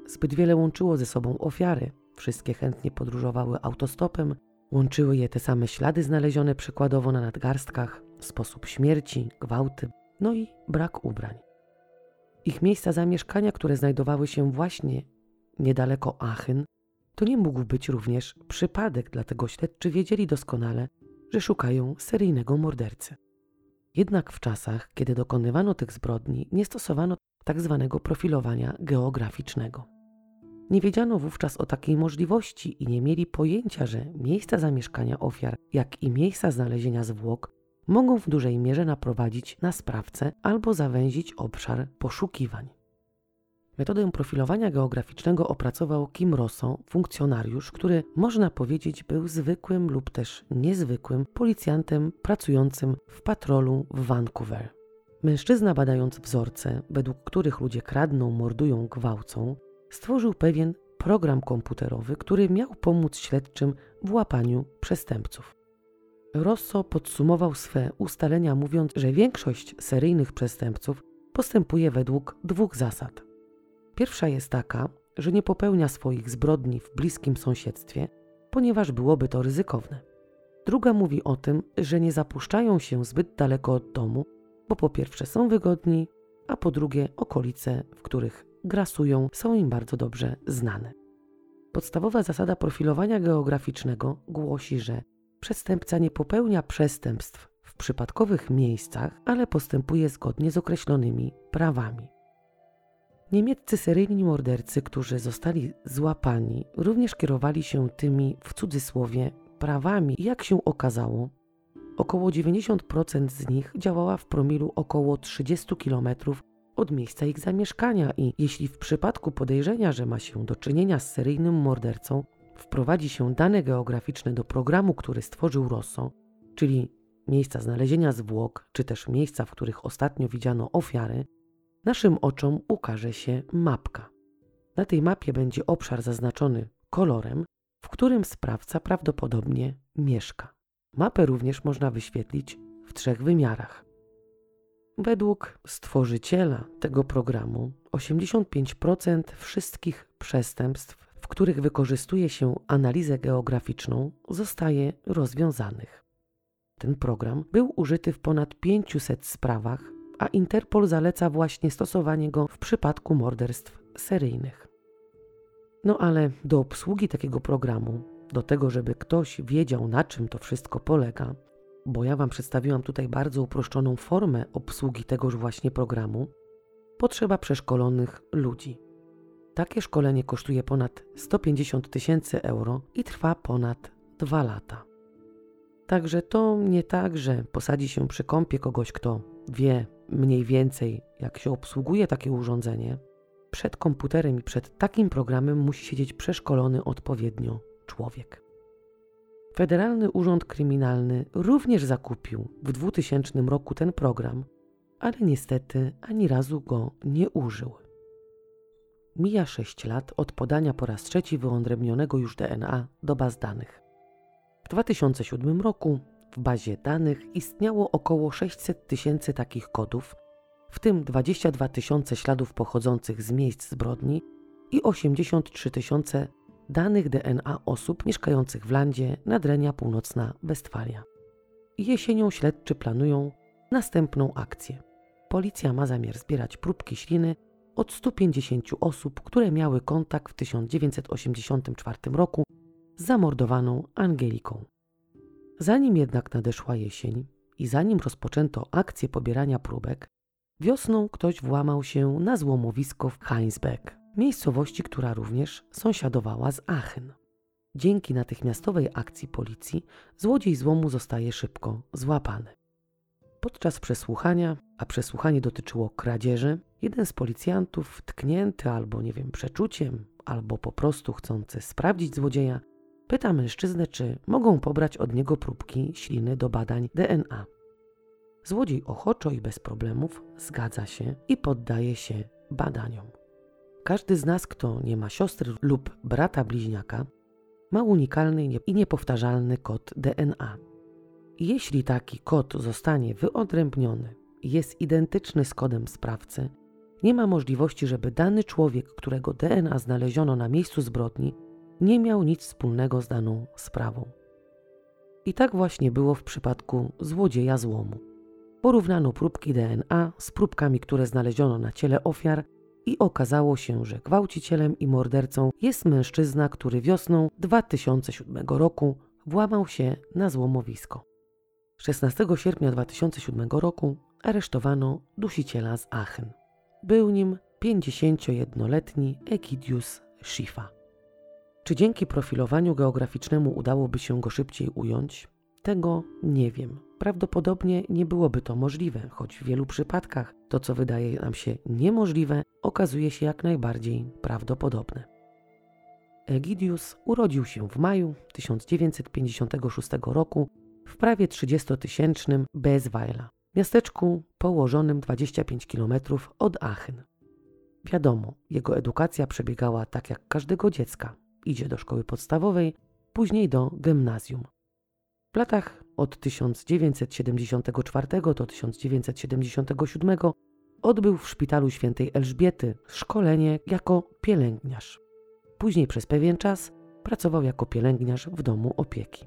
Zbyt wiele łączyło ze sobą ofiary. Wszystkie chętnie podróżowały autostopem, łączyły je te same ślady znalezione przykładowo na nadgarstkach, sposób śmierci, gwałty, no i brak ubrań. Ich miejsca zamieszkania, które znajdowały się właśnie niedaleko Aachen, to nie mógł być również przypadek, dlatego śledczy wiedzieli doskonale, że szukają seryjnego mordercy. Jednak w czasach, kiedy dokonywano tych zbrodni, nie stosowano tzw. Tak profilowania geograficznego. Nie wiedziano wówczas o takiej możliwości i nie mieli pojęcia, że miejsca zamieszkania ofiar, jak i miejsca znalezienia zwłok mogą w dużej mierze naprowadzić na sprawcę albo zawęzić obszar poszukiwań. Metodę profilowania geograficznego opracował Kim Rosso, funkcjonariusz, który można powiedzieć był zwykłym lub też niezwykłym policjantem pracującym w patrolu w Vancouver. Mężczyzna badając wzorce, według których ludzie kradną, mordują, gwałcą, stworzył pewien program komputerowy, który miał pomóc śledczym w łapaniu przestępców. Rosso podsumował swe ustalenia mówiąc, że większość seryjnych przestępców postępuje według dwóch zasad. Pierwsza jest taka, że nie popełnia swoich zbrodni w bliskim sąsiedztwie, ponieważ byłoby to ryzykowne. Druga mówi o tym, że nie zapuszczają się zbyt daleko od domu, bo po pierwsze są wygodni, a po drugie okolice, w których grasują, są im bardzo dobrze znane. Podstawowa zasada profilowania geograficznego głosi, że przestępca nie popełnia przestępstw w przypadkowych miejscach, ale postępuje zgodnie z określonymi prawami. Niemieccy seryjni mordercy, którzy zostali złapani, również kierowali się tymi w cudzysłowie prawami. Jak się okazało, około 90% z nich działała w promilu około 30 km od miejsca ich zamieszkania i jeśli w przypadku podejrzenia, że ma się do czynienia z seryjnym mordercą, wprowadzi się dane geograficzne do programu, który stworzył Rosso, czyli miejsca znalezienia zwłok, czy też miejsca, w których ostatnio widziano ofiary, naszym oczom ukaże się mapka. Na tej mapie będzie obszar zaznaczony kolorem, w którym sprawca prawdopodobnie mieszka. Mapę również można wyświetlić w trzech wymiarach. Według stworzyciela tego programu 85% wszystkich przestępstw, w których wykorzystuje się analizę geograficzną, zostaje rozwiązanych. Ten program był użyty w ponad 500 sprawach, a Interpol zaleca właśnie stosowanie go w przypadku morderstw seryjnych. No ale do obsługi takiego programu, do tego, żeby ktoś wiedział, na czym to wszystko polega, bo ja Wam przedstawiłam tutaj bardzo uproszczoną formę obsługi tegoż właśnie programu, potrzeba przeszkolonych ludzi. Takie szkolenie kosztuje ponad 150 tysięcy euro i trwa ponad 2 lata. Także to nie tak, że posadzi się przy kąpie kogoś, kto wie mniej więcej, jak się obsługuje takie urządzenie. Przed komputerem i przed takim programem musi siedzieć przeszkolony odpowiednio człowiek. Federalny Urząd Kryminalny również zakupił w 2000 roku ten program, ale niestety ani razu go nie użył. Mija 6 lat od podania po raz trzeci wyodrębnionego już DNA do baz danych. W 2007 roku w bazie danych istniało około 600 tysięcy takich kodów, w tym 22 tysiące śladów pochodzących z miejsc zbrodni i 83 tysiące danych DNA osób mieszkających w landzie Nadrenia Północna Westfalia. Jesienią śledczy planują następną akcję. Policja ma zamiar zbierać próbki śliny od 150 osób, które miały kontakt w 1984 roku z zamordowaną Angeliką. Zanim jednak nadeszła jesień i zanim rozpoczęto akcję pobierania próbek, wiosną ktoś włamał się na złomowisko w Heinsbeck miejscowości, która również sąsiadowała z Aachen. Dzięki natychmiastowej akcji policji złodziej złomu zostaje szybko złapany. Podczas przesłuchania, a przesłuchanie dotyczyło kradzieży, jeden z policjantów, tknięty albo nie wiem, przeczuciem, albo po prostu chcący sprawdzić złodzieja, pyta mężczyznę, czy mogą pobrać od niego próbki śliny do badań DNA. Złodziej ochoczo i bez problemów zgadza się i poddaje się badaniom. Każdy z nas, kto nie ma siostry lub brata bliźniaka, ma unikalny i niepowtarzalny kod DNA. Jeśli taki kod zostanie wyodrębniony i jest identyczny z kodem sprawcy, nie ma możliwości, żeby dany człowiek, którego DNA znaleziono na miejscu zbrodni, nie miał nic wspólnego z daną sprawą. I tak właśnie było w przypadku złodzieja złomu. Porównano próbki DNA z próbkami, które znaleziono na ciele ofiar i okazało się, że gwałcicielem i mordercą jest mężczyzna, który wiosną 2007 roku włamał się na złomowisko. 16 sierpnia 2007 roku aresztowano dusiciela z Aachen. Był nim 51-letni Ekidius Schifa. Czy dzięki profilowaniu geograficznemu udałoby się go szybciej ująć? Tego nie wiem. Prawdopodobnie nie byłoby to możliwe, choć w wielu przypadkach to, co wydaje nam się niemożliwe, okazuje się jak najbardziej prawdopodobne. Egidius urodził się w maju 1956 roku w prawie 30-tysięcznym Bezweiler, miasteczku położonym 25 km od Aachen. Wiadomo, jego edukacja przebiegała tak jak każdego dziecka. Idzie do szkoły podstawowej, później do gimnazjum. W latach od 1974 do 1977 odbył w szpitalu świętej Elżbiety szkolenie jako pielęgniarz. Później przez pewien czas pracował jako pielęgniarz w domu opieki.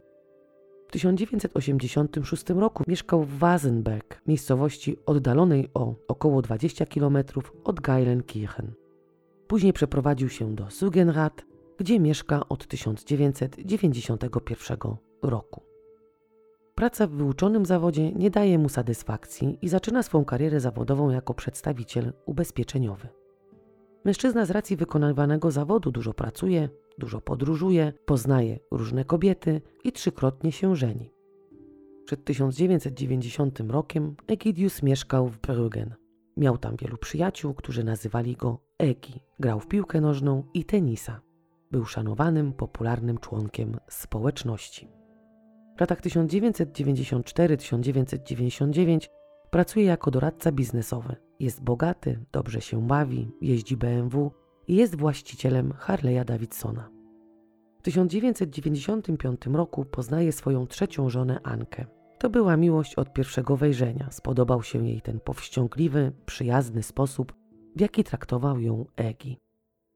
W 1986 roku mieszkał w Wasenberg, miejscowości oddalonej o około 20 km od Geilenkirchen. Później przeprowadził się do Sugenrad, gdzie mieszka od 1991 roku. Praca w wyuczonym zawodzie nie daje mu satysfakcji i zaczyna swą karierę zawodową jako przedstawiciel ubezpieczeniowy. Mężczyzna z racji wykonywanego zawodu dużo pracuje, dużo podróżuje, poznaje różne kobiety i trzykrotnie się żeni. Przed 1990 rokiem Egidius mieszkał w Brüggen. Miał tam wielu przyjaciół, którzy nazywali go Egi. Grał w piłkę nożną i tenisa. Był szanowanym, popularnym członkiem społeczności. W latach 1994-1999 pracuje jako doradca biznesowy. Jest bogaty, dobrze się bawi, jeździ BMW i jest właścicielem Harley'a Davidsona. W 1995 roku poznaje swoją trzecią żonę Ankę. To była miłość od pierwszego wejrzenia. Spodobał się jej ten powściągliwy, przyjazny sposób, w jaki traktował ją Egi.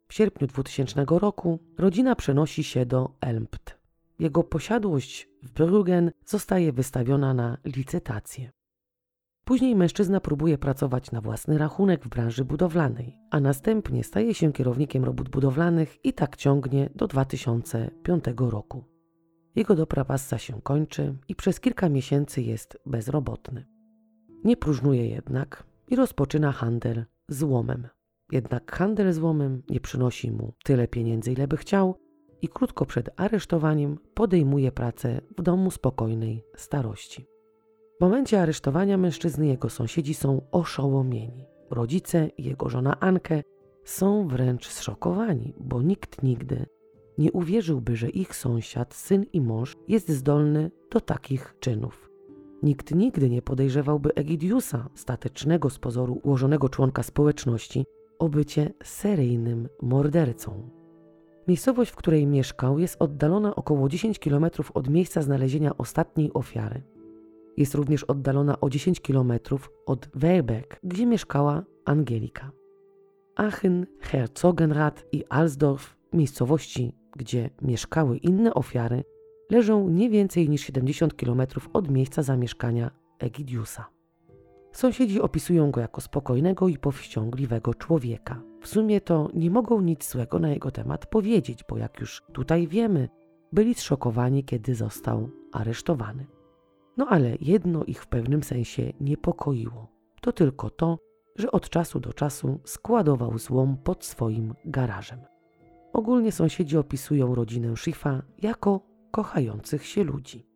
W sierpniu 2000 roku rodzina przenosi się do Elmpt. Jego posiadłość w Bruggen zostaje wystawiona na licytację. Później mężczyzna próbuje pracować na własny rachunek w branży budowlanej, a następnie staje się kierownikiem robót budowlanych i tak ciągnie do 2005 roku. Jego dobra passa się kończy i przez kilka miesięcy jest bezrobotny. Nie próżnuje jednak i rozpoczyna handel złomem. Jednak handel złomem nie przynosi mu tyle pieniędzy, ile by chciał i krótko przed aresztowaniem podejmuje pracę w domu spokojnej starości. W momencie aresztowania mężczyzny jego sąsiedzi są oszołomieni. Rodzice i jego żona Ankę są wręcz zszokowani, bo nikt nigdy nie uwierzyłby, że ich sąsiad, syn i mąż jest zdolny do takich czynów. Nikt nigdy nie podejrzewałby Egidiusa, statecznego z pozoru ułożonego członka społeczności, o bycie seryjnym mordercą. Miejscowość, w której mieszkał, jest oddalona około 10 km od miejsca znalezienia ostatniej ofiary. Jest również oddalona o 10 km od Weilbeck, gdzie mieszkała Angelika. Aachen, Herzogenrath i Alsdorf, miejscowości, gdzie mieszkały inne ofiary, leżą nie więcej niż 70 km od miejsca zamieszkania Egidiusa. Sąsiedzi opisują go jako spokojnego i powściągliwego człowieka. W sumie to nie mogą nic złego na jego temat powiedzieć, bo jak już tutaj wiemy, byli zszokowani, kiedy został aresztowany. No ale jedno ich w pewnym sensie niepokoiło. To tylko to, że od czasu do czasu składował złom pod swoim garażem. Ogólnie sąsiedzi opisują rodzinę Schiffa jako kochających się ludzi.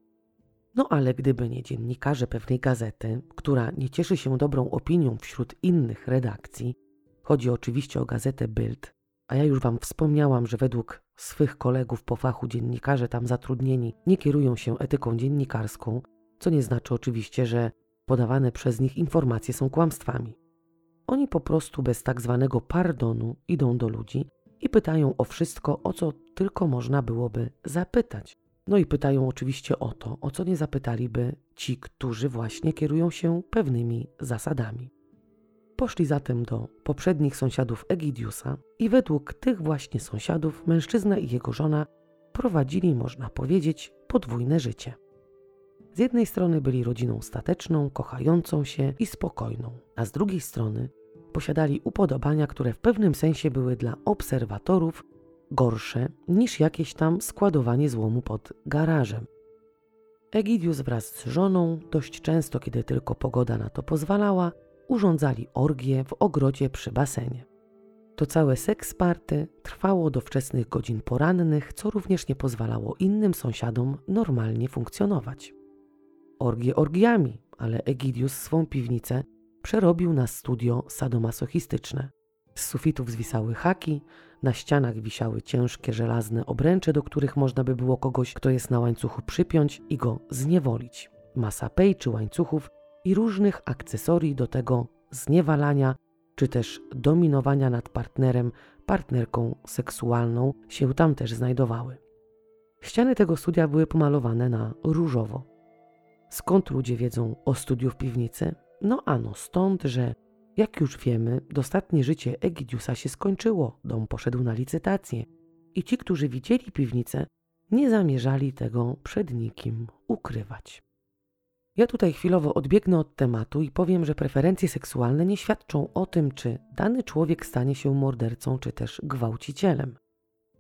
No ale gdyby nie dziennikarze pewnej gazety, która nie cieszy się dobrą opinią wśród innych redakcji, chodzi oczywiście o gazetę Bild, a ja już Wam wspomniałam, że według swych kolegów po fachu dziennikarze tam zatrudnieni nie kierują się etyką dziennikarską, co nie znaczy oczywiście, że podawane przez nich informacje są kłamstwami. Oni po prostu bez tak zwanego pardonu idą do ludzi i pytają o wszystko, o co tylko można byłoby zapytać. No i pytają oczywiście o to, o co nie zapytaliby ci, którzy właśnie kierują się pewnymi zasadami. Poszli zatem do poprzednich sąsiadów Egidiusa i według tych właśnie sąsiadów mężczyzna i jego żona prowadzili, można powiedzieć, podwójne życie. Z jednej strony byli rodziną stateczną, kochającą się i spokojną, a z drugiej strony posiadali upodobania, które w pewnym sensie były dla obserwatorów gorsze niż jakieś tam składowanie złomu pod garażem. Egidius wraz z żoną, dość często, kiedy tylko pogoda na to pozwalała, urządzali orgie w ogrodzie przy basenie. To całe seks party trwało do wczesnych godzin porannych, co również nie pozwalało innym sąsiadom normalnie funkcjonować. Orgie orgiami, ale Egidius swą piwnicę przerobił na studio sadomasochistyczne. Z sufitów zwisały haki, na ścianach wisiały ciężkie żelazne obręcze, do których można by było kogoś, kto jest na łańcuchu, przypiąć i go zniewolić. Masa pej czy łańcuchów i różnych akcesorii do tego zniewalania czy też dominowania nad partnerem, partnerką seksualną się tam też znajdowały. Ściany tego studia były pomalowane na różowo. Skąd ludzie wiedzą o studiu w piwnicy? No ano stąd, że jak już wiemy, dostatnie życie Egidiusa się skończyło, dom poszedł na licytację i ci, którzy widzieli piwnicę, nie zamierzali tego przed nikim ukrywać. Ja tutaj chwilowo odbiegnę od tematu i powiem, że preferencje seksualne nie świadczą o tym, czy dany człowiek stanie się mordercą czy też gwałcicielem.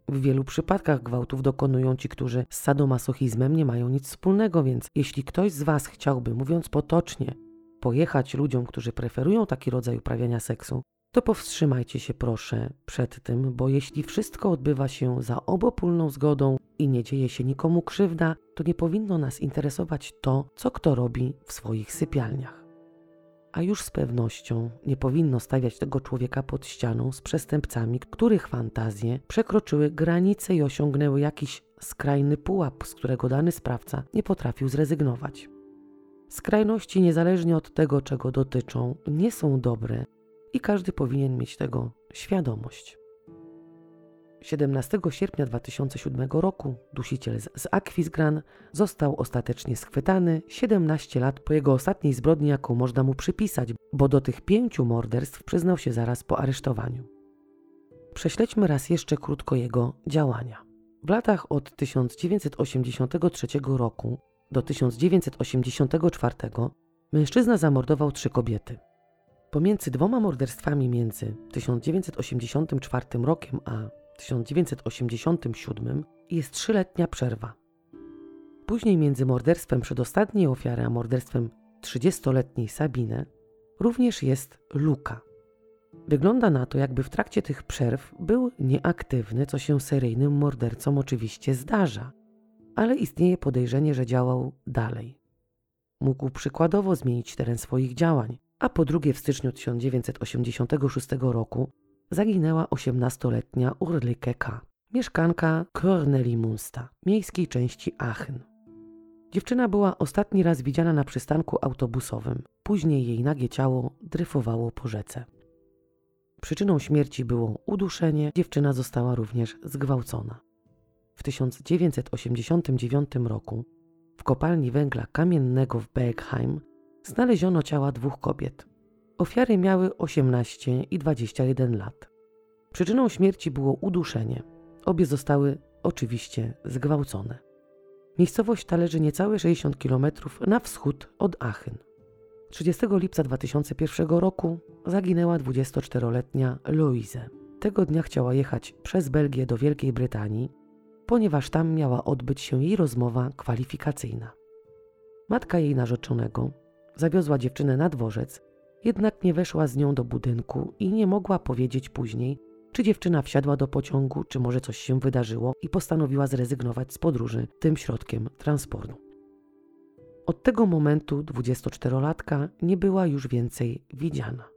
W wielu przypadkach gwałtów dokonują ci, którzy z sadomasochizmem nie mają nic wspólnego, więc jeśli ktoś z Was chciałby, mówiąc potocznie, pojechać ludziom, którzy preferują taki rodzaj uprawiania seksu, to powstrzymajcie się proszę przed tym, bo jeśli wszystko odbywa się za obopólną zgodą i nie dzieje się nikomu krzywda, to nie powinno nas interesować to, co kto robi w swoich sypialniach. a już z pewnością nie powinno stawiać tego człowieka pod ścianą z przestępcami, których fantazje przekroczyły granice i osiągnęły jakiś skrajny pułap, z którego dany sprawca nie potrafił zrezygnować. Skrajności, niezależnie od tego, czego dotyczą, nie są dobre i każdy powinien mieć tego świadomość. 17 sierpnia 2007 roku dusiciel z Aquisgran został ostatecznie schwytany 17 lat po jego ostatniej zbrodni, jaką można mu przypisać, bo do tych pięciu morderstw przyznał się zaraz po aresztowaniu. Prześledźmy raz jeszcze krótko jego działania. W latach od 1983 roku do 1984 mężczyzna zamordował trzy kobiety. Pomiędzy dwoma morderstwami między 1984 rokiem a 1987 jest trzyletnia przerwa. Później między morderstwem przedostatniej ofiary a morderstwem 30-letniej Sabine również jest luka. Wygląda na to, jakby w trakcie tych przerw był nieaktywny, co się seryjnym mordercom oczywiście zdarza, ale istnieje podejrzenie, że działał dalej. Mógł przykładowo zmienić teren swoich działań, a po drugie w styczniu 1986 roku zaginęła 18-letnia Urlike K., mieszkanka Kornelimunsta, miejskiej części Aachen. Dziewczyna była ostatni raz widziana na przystanku autobusowym. Później jej nagie ciało dryfowało po rzece. Przyczyną śmierci było uduszenie, dziewczyna została również zgwałcona. W 1989 roku w kopalni węgla kamiennego w Bergheim znaleziono ciała dwóch kobiet. Ofiary miały 18 i 21 lat. Przyczyną śmierci było uduszenie. Obie zostały oczywiście zgwałcone. Miejscowość ta leży niecałe 60 km na wschód od Aachen. 30 lipca 2001 roku zaginęła 24-letnia Louise. Tego dnia chciała jechać przez Belgię do Wielkiej Brytanii, ponieważ tam miała odbyć się jej rozmowa kwalifikacyjna. Matka jej narzeczonego zawiozła dziewczynę na dworzec, jednak nie weszła z nią do budynku i nie mogła powiedzieć później, czy dziewczyna wsiadła do pociągu, czy może coś się wydarzyło i postanowiła zrezygnować z podróży tym środkiem transportu. Od tego momentu 24-latka nie była już więcej widziana.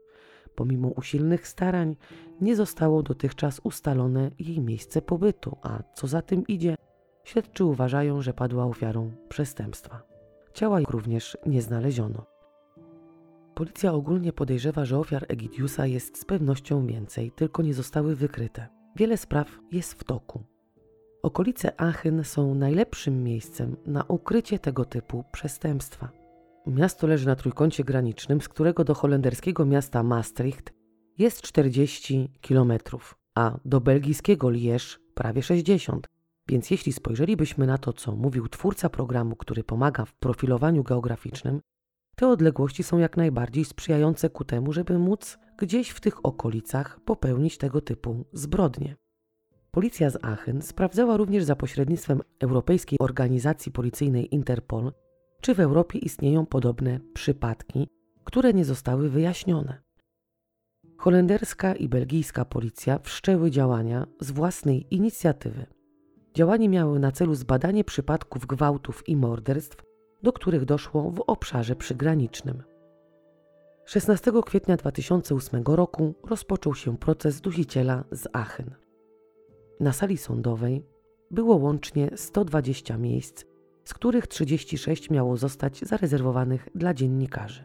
Pomimo usilnych starań nie zostało dotychczas ustalone jej miejsce pobytu, a co za tym idzie, śledczy uważają, że padła ofiarą przestępstwa. Ciała również nie znaleziono. Policja ogólnie podejrzewa, że ofiar Egidiusa jest z pewnością więcej, tylko nie zostały wykryte. Wiele spraw jest w toku. Okolice Aachen są najlepszym miejscem na ukrycie tego typu przestępstwa. Miasto leży na trójkącie granicznym, z którego do holenderskiego miasta Maastricht jest 40 km, a do belgijskiego Liège prawie 60. Więc jeśli spojrzelibyśmy na to, co mówił twórca programu, który pomaga w profilowaniu geograficznym, te odległości są jak najbardziej sprzyjające ku temu, żeby móc gdzieś w tych okolicach popełnić tego typu zbrodnie. Policja z Aachen sprawdzała również za pośrednictwem Europejskiej Organizacji Policyjnej Interpol, czy w Europie istnieją podobne przypadki, które nie zostały wyjaśnione. Holenderska i belgijska policja wszczęły działania z własnej inicjatywy. Działania miały na celu zbadanie przypadków gwałtów i morderstw do których doszło w obszarze przygranicznym. 16 kwietnia 2008 roku rozpoczął się proces dusiciela z Aachen. Na sali sądowej było łącznie 120 miejsc, z których 36 miało zostać zarezerwowanych dla dziennikarzy.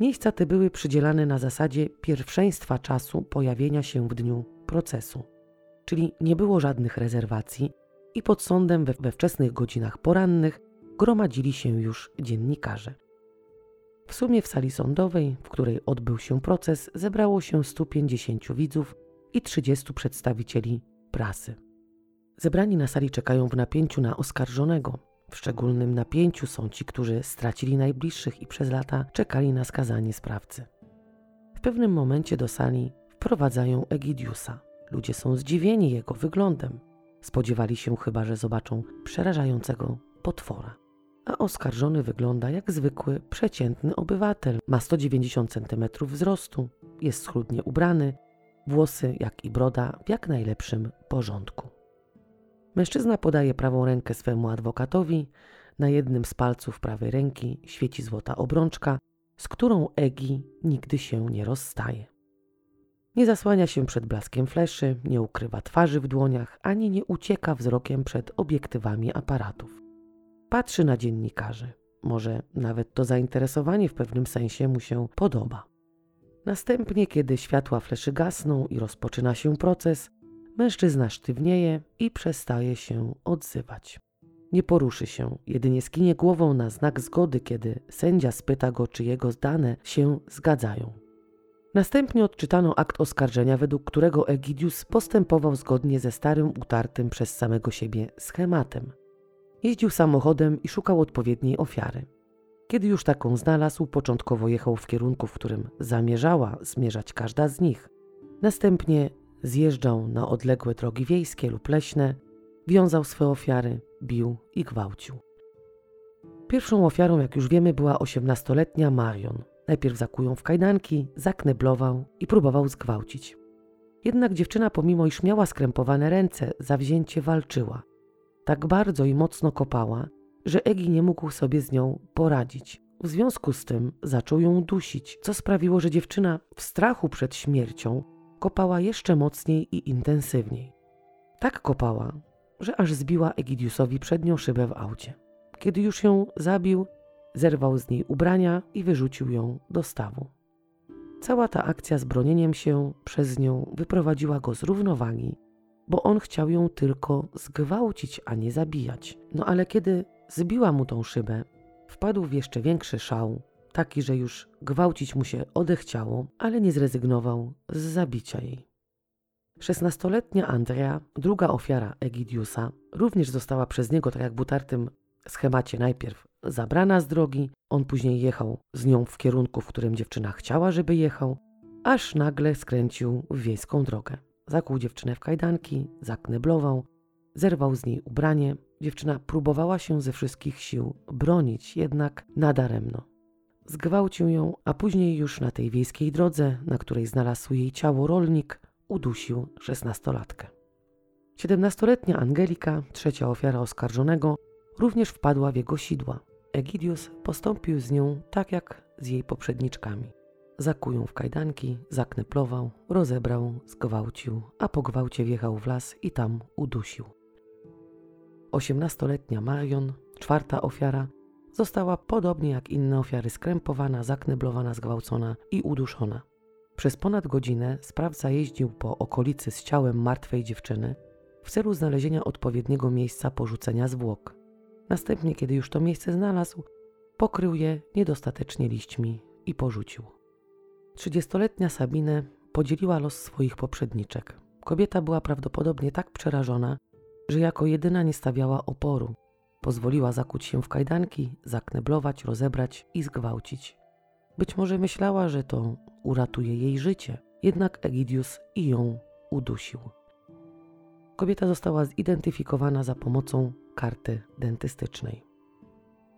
Miejsca te były przydzielane na zasadzie pierwszeństwa czasu pojawienia się w dniu procesu, czyli nie było żadnych rezerwacji i pod sądem we, we wczesnych godzinach porannych gromadzili się już dziennikarze. W sumie w sali sądowej, w której odbył się proces, zebrało się 150 widzów i 30 przedstawicieli prasy. Zebrani na sali czekają w napięciu na oskarżonego. W szczególnym napięciu są ci, którzy stracili najbliższych i przez lata czekali na skazanie sprawcy. W pewnym momencie do sali wprowadzają Egidiusa. Ludzie są zdziwieni jego wyglądem. Spodziewali się chyba, że zobaczą przerażającego potwora a oskarżony wygląda jak zwykły, przeciętny obywatel. Ma 190 cm wzrostu, jest schludnie ubrany, włosy, jak i broda w jak najlepszym porządku. Mężczyzna podaje prawą rękę swemu adwokatowi, na jednym z palców prawej ręki świeci złota obrączka, z którą Egi nigdy się nie rozstaje. Nie zasłania się przed blaskiem fleszy, nie ukrywa twarzy w dłoniach, ani nie ucieka wzrokiem przed obiektywami aparatów. Patrzy na dziennikarzy. Może nawet to zainteresowanie w pewnym sensie mu się podoba. Następnie, kiedy światła fleszy gasną i rozpoczyna się proces, mężczyzna sztywnieje i przestaje się odzywać. Nie poruszy się, jedynie skinie głową na znak zgody, kiedy sędzia spyta go, czy jego dane się zgadzają. Następnie odczytano akt oskarżenia, według którego Egidius postępował zgodnie ze starym, utartym przez samego siebie schematem. Jeździł samochodem i szukał odpowiedniej ofiary. Kiedy już taką znalazł, początkowo jechał w kierunku, w którym zamierzała zmierzać każda z nich. Następnie zjeżdżał na odległe drogi wiejskie lub leśne, wiązał swe ofiary, bił i gwałcił. Pierwszą ofiarą, jak już wiemy, była osiemnastoletnia Marion. Najpierw zakuł w kajdanki, zakneblował i próbował zgwałcić. Jednak dziewczyna, pomimo iż miała skrępowane ręce, zawzięcie walczyła. Tak bardzo i mocno kopała, że Egi nie mógł sobie z nią poradzić. W związku z tym zaczął ją dusić, co sprawiło, że dziewczyna w strachu przed śmiercią kopała jeszcze mocniej i intensywniej. Tak kopała, że aż zbiła Egidiusowi przednią szybę w aucie. Kiedy już ją zabił, zerwał z niej ubrania i wyrzucił ją do stawu. Cała ta akcja z bronieniem się przez nią wyprowadziła go z równowagi, bo on chciał ją tylko zgwałcić, a nie zabijać. No ale kiedy zbiła mu tą szybę, wpadł w jeszcze większy szał, taki, że już gwałcić mu się odechciało, ale nie zrezygnował z zabicia jej. Szesnastoletnia Andrea, druga ofiara Egidiusa, również została przez niego, tak jak w utartym schemacie, najpierw zabrana z drogi, on później jechał z nią w kierunku, w którym dziewczyna chciała, żeby jechał, aż nagle skręcił w wiejską drogę. Zakłuł dziewczynę w kajdanki, zakneblował, zerwał z niej ubranie. Dziewczyna próbowała się ze wszystkich sił bronić, jednak nadaremno. Zgwałcił ją, a później już na tej wiejskiej drodze, na której znalazł jej ciało rolnik, udusił szesnastolatkę. Siedemnastoletnia Angelika, trzecia ofiara oskarżonego, również wpadła w jego sidła. Egidius postąpił z nią tak jak z jej poprzedniczkami. Zakuł w kajdanki, zakneplował, rozebrał, zgwałcił, a po gwałcie wjechał w las i tam udusił. Osiemnastoletnia Marion, czwarta ofiara, została podobnie jak inne ofiary skrępowana, zakneblowana, zgwałcona i uduszona. Przez ponad godzinę sprawca jeździł po okolicy z ciałem martwej dziewczyny w celu znalezienia odpowiedniego miejsca porzucenia zwłok. Następnie, kiedy już to miejsce znalazł, pokrył je niedostatecznie liśćmi i porzucił. Trzydziestoletnia Sabine podzieliła los swoich poprzedniczek. Kobieta była prawdopodobnie tak przerażona, że jako jedyna nie stawiała oporu. Pozwoliła zakuć się w kajdanki, zakneblować, rozebrać i zgwałcić. Być może myślała, że to uratuje jej życie, jednak Egidius i ją udusił. Kobieta została zidentyfikowana za pomocą karty dentystycznej.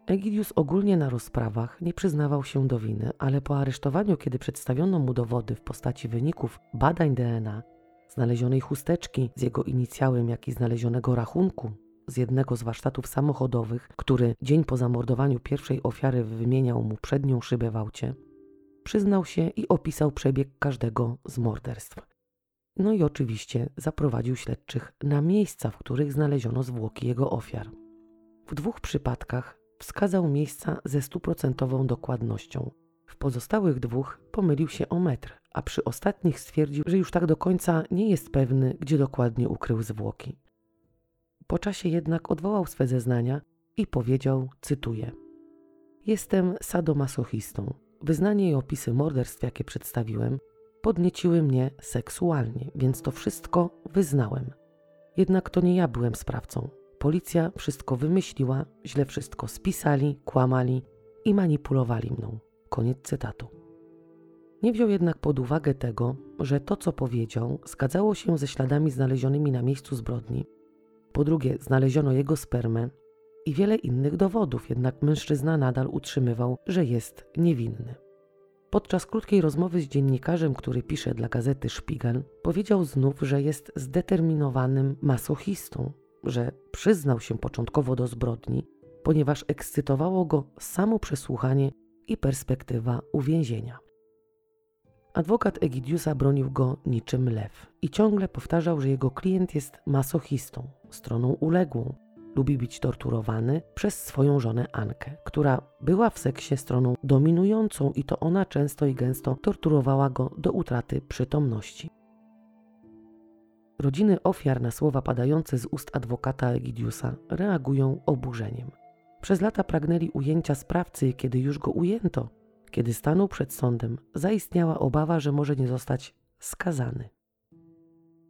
Egidius ogólnie na rozprawach nie przyznawał się do winy, ale po aresztowaniu, kiedy przedstawiono mu dowody w postaci wyników badań DNA, znalezionej chusteczki z jego inicjałem, jak i znalezionego rachunku z jednego z warsztatów samochodowych, który dzień po zamordowaniu pierwszej ofiary wymieniał mu przednią szybę w aucie, przyznał się i opisał przebieg każdego z morderstw. No i oczywiście zaprowadził śledczych na miejsca, w których znaleziono zwłoki jego ofiar. W dwóch przypadkach wskazał miejsca ze stuprocentową dokładnością. W pozostałych dwóch pomylił się o metr, a przy ostatnich stwierdził, że już tak do końca nie jest pewny, gdzie dokładnie ukrył zwłoki. Po czasie jednak odwołał swe zeznania i powiedział, cytuję: Jestem sadomasochistą. Wyznanie i opisy morderstw, jakie przedstawiłem, podnieciły mnie seksualnie, więc to wszystko wyznałem. Jednak to nie ja byłem sprawcą. Policja wszystko wymyśliła, źle wszystko spisali, kłamali i manipulowali mną. Koniec cytatu. Nie wziął jednak pod uwagę tego, że to, co powiedział, zgadzało się ze śladami znalezionymi na miejscu zbrodni. Po drugie, znaleziono jego spermę i wiele innych dowodów, jednak mężczyzna nadal utrzymywał, że jest niewinny. Podczas krótkiej rozmowy z dziennikarzem, który pisze dla gazety Spiegel, powiedział znów, że jest zdeterminowanym masochistą, że przyznał się początkowo do zbrodni, ponieważ ekscytowało go samo przesłuchanie i perspektywa uwięzienia. Adwokat Egidiusa bronił go niczym lew i ciągle powtarzał, że jego klient jest masochistą, stroną uległą, lubi być torturowany przez swoją żonę Ankę, która była w seksie stroną dominującą i to ona często i gęsto torturowała go do utraty przytomności. Rodziny ofiar na słowa padające z ust adwokata Egidiusa reagują oburzeniem. Przez lata pragnęli ujęcia sprawcy kiedy już go ujęto, kiedy stanął przed sądem, zaistniała obawa, że może nie zostać skazany.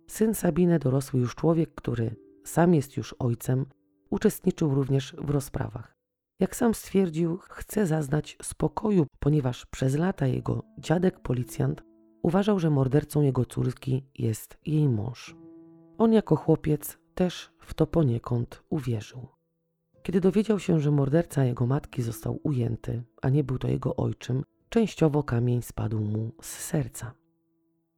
Syn Sabine, dorosły już człowiek, który sam jest już ojcem, uczestniczył również w rozprawach. Jak sam stwierdził, chce zaznać spokoju, ponieważ przez lata jego dziadek policjant uważał, że mordercą jego córki jest jej mąż. On jako chłopiec też w to poniekąd uwierzył. Kiedy dowiedział się, że morderca jego matki został ujęty, a nie był to jego ojczym, częściowo kamień spadł mu z serca.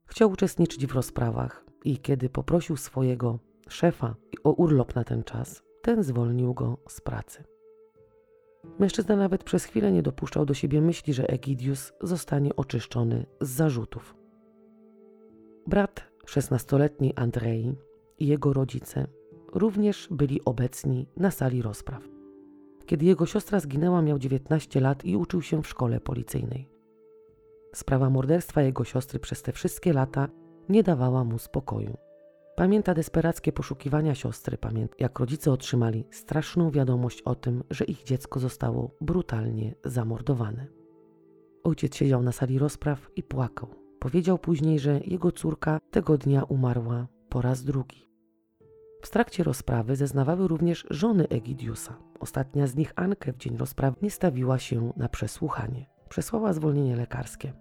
Chciał uczestniczyć w rozprawach i kiedy poprosił swojego szefa o urlop na ten czas, ten zwolnił go z pracy. Mężczyzna nawet przez chwilę nie dopuszczał do siebie myśli, że Egidius zostanie oczyszczony z zarzutów. Brat szesnastoletni Andrei i jego rodzice również byli obecni na sali rozpraw. Kiedy jego siostra zginęła, miał 19 lat i uczył się w szkole policyjnej. Sprawa morderstwa jego siostry przez te wszystkie lata nie dawała mu spokoju. Pamięta desperackie poszukiwania siostry, pamięta jak rodzice otrzymali straszną wiadomość o tym, że ich dziecko zostało brutalnie zamordowane. Ojciec siedział na sali rozpraw i płakał. Powiedział później, że jego córka tego dnia umarła po raz drugi. W trakcie rozprawy zeznawały również żony Egidiusa. Ostatnia z nich, Ankę, w dzień rozprawy nie stawiła się na przesłuchanie. Przesłała zwolnienie lekarskie.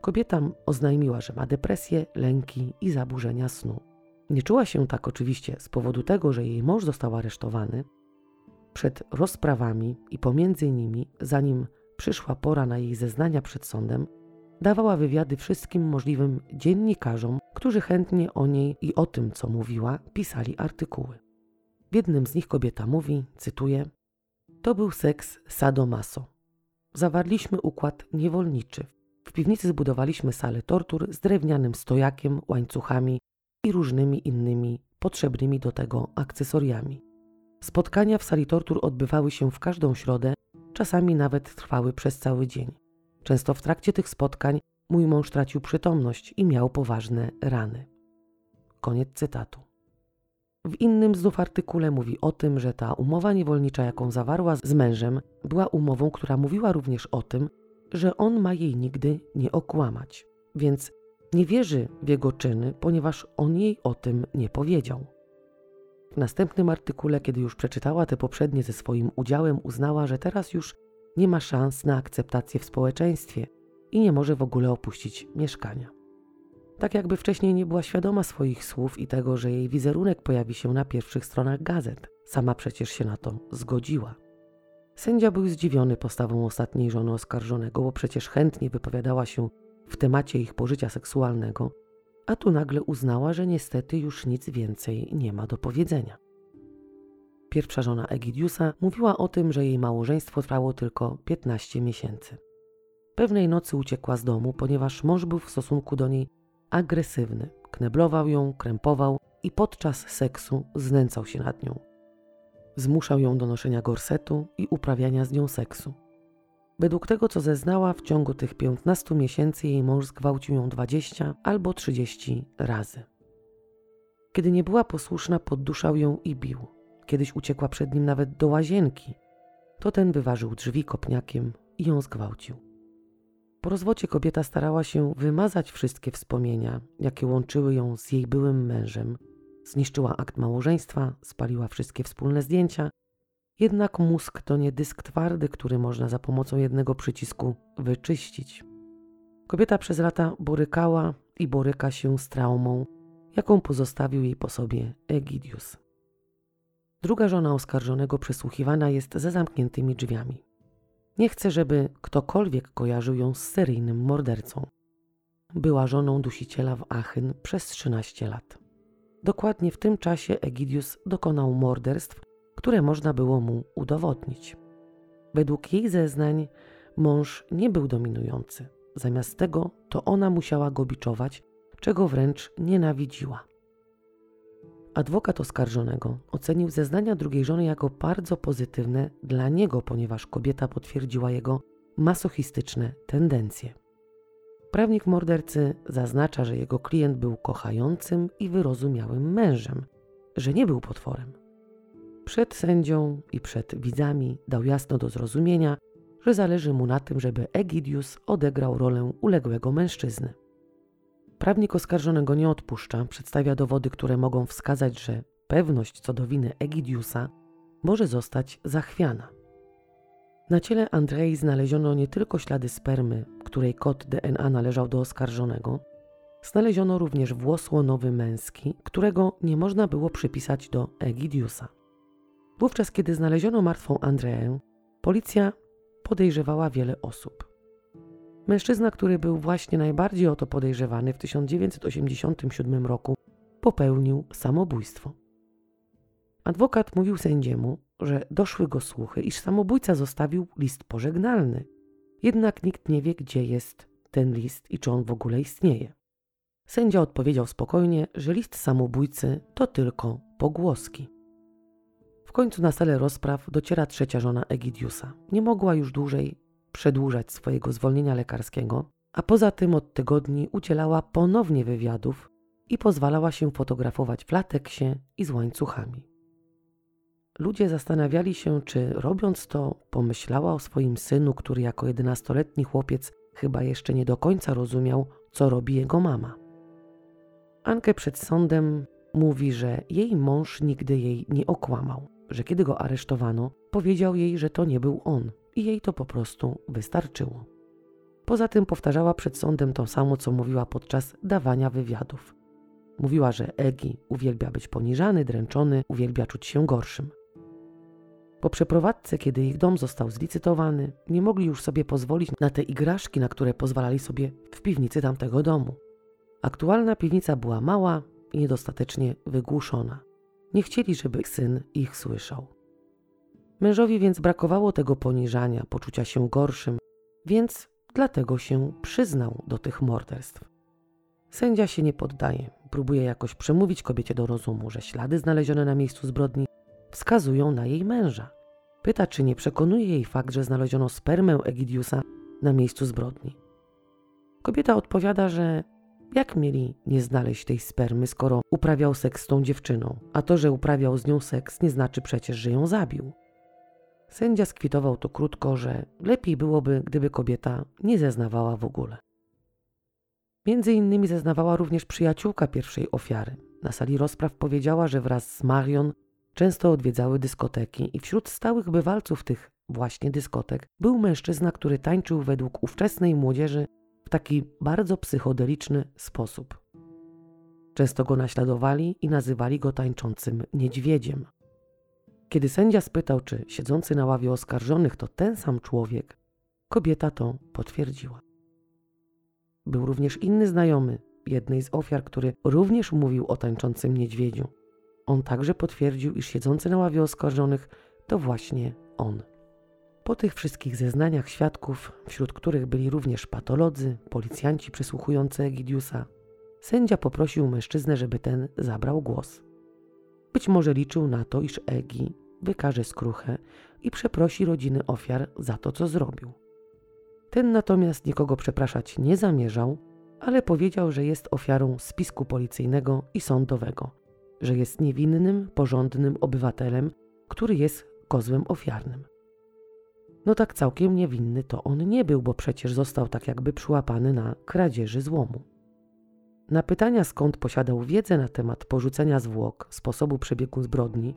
Kobieta oznajmiła, że ma depresję, lęki i zaburzenia snu. Nie czuła się tak oczywiście z powodu tego, że jej mąż został aresztowany. Przed rozprawami i pomiędzy nimi, zanim przyszła pora na jej zeznania przed sądem, dawała wywiady wszystkim możliwym dziennikarzom, którzy chętnie o niej i o tym, co mówiła, pisali artykuły. W jednym z nich kobieta mówi, cytuję: To był seks sadomaso. Zawarliśmy układ niewolniczy. W piwnicy zbudowaliśmy salę tortur z drewnianym stojakiem, łańcuchami i różnymi innymi potrzebnymi do tego akcesoriami. Spotkania w sali tortur odbywały się w każdą środę, czasami nawet trwały przez cały dzień. Często w trakcie tych spotkań mój mąż tracił przytomność i miał poważne rany. Koniec cytatu. W innym znów artykule mówi o tym, że ta umowa niewolnicza, jaką zawarła z mężem, była umową, która mówiła również o tym, że on ma jej nigdy nie okłamać, więc nie wierzy w jego czyny, ponieważ on jej o tym nie powiedział. W następnym artykule, kiedy już przeczytała te poprzednie ze swoim udziałem, uznała, że teraz już nie ma szans na akceptację w społeczeństwie i nie może w ogóle opuścić mieszkania. Tak jakby wcześniej nie była świadoma swoich słów i tego, że jej wizerunek pojawi się na pierwszych stronach gazet. Sama przecież się na to zgodziła. Sędzia był zdziwiony postawą ostatniej żony oskarżonego, bo przecież chętnie wypowiadała się w temacie ich pożycia seksualnego, a tu nagle uznała, że niestety już nic więcej nie ma do powiedzenia. Pierwsza żona Egidiusa mówiła o tym, że jej małżeństwo trwało tylko 15 miesięcy. Pewnej nocy uciekła z domu, ponieważ mąż był w stosunku do niej agresywny. Kneblował ją, krępował i podczas seksu znęcał się nad nią. Zmuszał ją do noszenia gorsetu i uprawiania z nią seksu. Według tego, co zeznała, w ciągu tych 15 miesięcy jej mąż zgwałcił ją 20 albo 30 razy. Kiedy nie była posłuszna, podduszał ją i bił. Kiedyś uciekła przed nim nawet do łazienki. To ten wyważył drzwi kopniakiem i ją zgwałcił. Po rozwodzie kobieta starała się wymazać wszystkie wspomnienia, jakie łączyły ją z jej byłym mężem. Zniszczyła akt małżeństwa, spaliła wszystkie wspólne zdjęcia. Jednak mózg to nie dysk twardy, który można za pomocą jednego przycisku wyczyścić. Kobieta przez lata borykała i boryka się z traumą, jaką pozostawił jej po sobie Egidius. Druga żona oskarżonego przesłuchiwana jest za zamkniętymi drzwiami. Nie chce, żeby ktokolwiek kojarzył ją z seryjnym mordercą. Była żoną dusiciela w Achyn przez 13 lat. Dokładnie w tym czasie Egidius dokonał morderstw, które można było mu udowodnić. Według jej zeznań mąż nie był dominujący. Zamiast tego to ona musiała go biczować, czego wręcz nienawidziła. Adwokat oskarżonego ocenił zeznania drugiej żony jako bardzo pozytywne dla niego, ponieważ kobieta potwierdziła jego masochistyczne tendencje. Prawnik mordercy zaznacza, że jego klient był kochającym i wyrozumiałym mężem, że nie był potworem. Przed sędzią i przed widzami dał jasno do zrozumienia, że zależy mu na tym, żeby Egidius odegrał rolę uległego mężczyzny. Prawnik oskarżonego nie odpuszcza, przedstawia dowody, które mogą wskazać, że pewność co do winy Egidiusa może zostać zachwiana. Na ciele Andrei znaleziono nie tylko ślady spermy, której kod DNA należał do oskarżonego, znaleziono również włos łonowy męski, którego nie można było przypisać do Egidiusa. Wówczas, kiedy znaleziono martwą Andreę, policja podejrzewała wiele osób. Mężczyzna, który był właśnie najbardziej o to podejrzewany w 1987 roku, popełnił samobójstwo. Adwokat mówił sędziemu, że doszły go słuchy, iż samobójca zostawił list pożegnalny. Jednak nikt nie wie, gdzie jest ten list i czy on w ogóle istnieje. Sędzia odpowiedział spokojnie, że list samobójcy to tylko pogłoski. W końcu na salę rozpraw dociera trzecia żona Egidiusa. Nie mogła już dłużej przedłużać swojego zwolnienia lekarskiego, a poza tym od tygodni udzielała ponownie wywiadów i pozwalała się fotografować w lateksie i z łańcuchami. Ludzie zastanawiali się, czy robiąc to, pomyślała o swoim synu, który jako jedenastoletni chłopiec chyba jeszcze nie do końca rozumiał, co robi jego mama. Ankę przed sądem mówi, że jej mąż nigdy jej nie okłamał, że kiedy go aresztowano, powiedział jej, że to nie był on i jej to po prostu wystarczyło. Poza tym powtarzała przed sądem to samo, co mówiła podczas dawania wywiadów. Mówiła, że Egi uwielbia być poniżany, dręczony, uwielbia czuć się gorszym. Po przeprowadzce, kiedy ich dom został zlicytowany, nie mogli już sobie pozwolić na te igraszki, na które pozwalali sobie w piwnicy tamtego domu. Aktualna piwnica była mała i niedostatecznie wygłuszona. Nie chcieli, żeby syn ich słyszał. Mężowi więc brakowało tego poniżania, poczucia się gorszym, więc dlatego się przyznał do tych morderstw. Sędzia się nie poddaje, próbuje jakoś przemówić kobiecie do rozumu, że ślady znalezione na miejscu zbrodni wskazują na jej męża. Pyta, czy nie przekonuje jej fakt, że znaleziono spermę Egidiusa na miejscu zbrodni. Kobieta odpowiada, że jak mieli nie znaleźć tej spermy, skoro uprawiał seks z tą dziewczyną, a to, że uprawiał z nią seks, nie znaczy przecież, że ją zabił. Sędzia skwitował to krótko, że lepiej byłoby, gdyby kobieta nie zeznawała w ogóle. Między innymi zeznawała również przyjaciółka pierwszej ofiary. Na sali rozpraw powiedziała, że wraz z Marion często odwiedzały dyskoteki i wśród stałych bywalców tych właśnie dyskotek był mężczyzna, który tańczył według ówczesnej młodzieży w taki bardzo psychodeliczny sposób. Często go naśladowali i nazywali go tańczącym niedźwiedziem. Kiedy sędzia spytał, czy siedzący na ławie oskarżonych to ten sam człowiek, kobieta to potwierdziła. Był również inny znajomy jednej z ofiar, który również mówił o tańczącym niedźwiedziu. On także potwierdził, iż siedzący na ławie oskarżonych to właśnie on. Po tych wszystkich zeznaniach świadków, wśród których byli również patolodzy, policjanci przesłuchujący Egidiusa, sędzia poprosił mężczyznę, żeby ten zabrał głos. Być może liczył na to, iż Egi wykaże skruchę i przeprosi rodziny ofiar za to, co zrobił. Ten natomiast nikogo przepraszać nie zamierzał, ale powiedział, że jest ofiarą spisku policyjnego i sądowego, że jest niewinnym, porządnym obywatelem, który jest kozłem ofiarnym. No tak całkiem niewinny to on nie był, bo przecież został tak jakby przyłapany na kradzieży złomu. Na pytania skąd posiadał wiedzę na temat porzucenia zwłok, sposobu przebiegu zbrodni,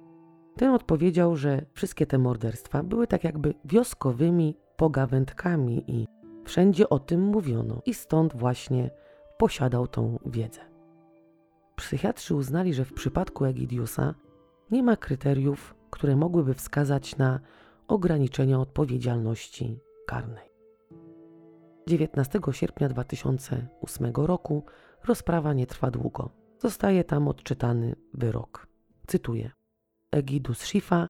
ten odpowiedział, że wszystkie te morderstwa były tak jakby wioskowymi pogawędkami i wszędzie o tym mówiono i stąd właśnie posiadał tą wiedzę. Psychiatrzy uznali, że w przypadku Egidiusa nie ma kryteriów, które mogłyby wskazać na ograniczenie odpowiedzialności karnej. 19 sierpnia 2008 roku rozprawa nie trwa długo. Zostaje tam odczytany wyrok. Cytuję. Egidus Shifa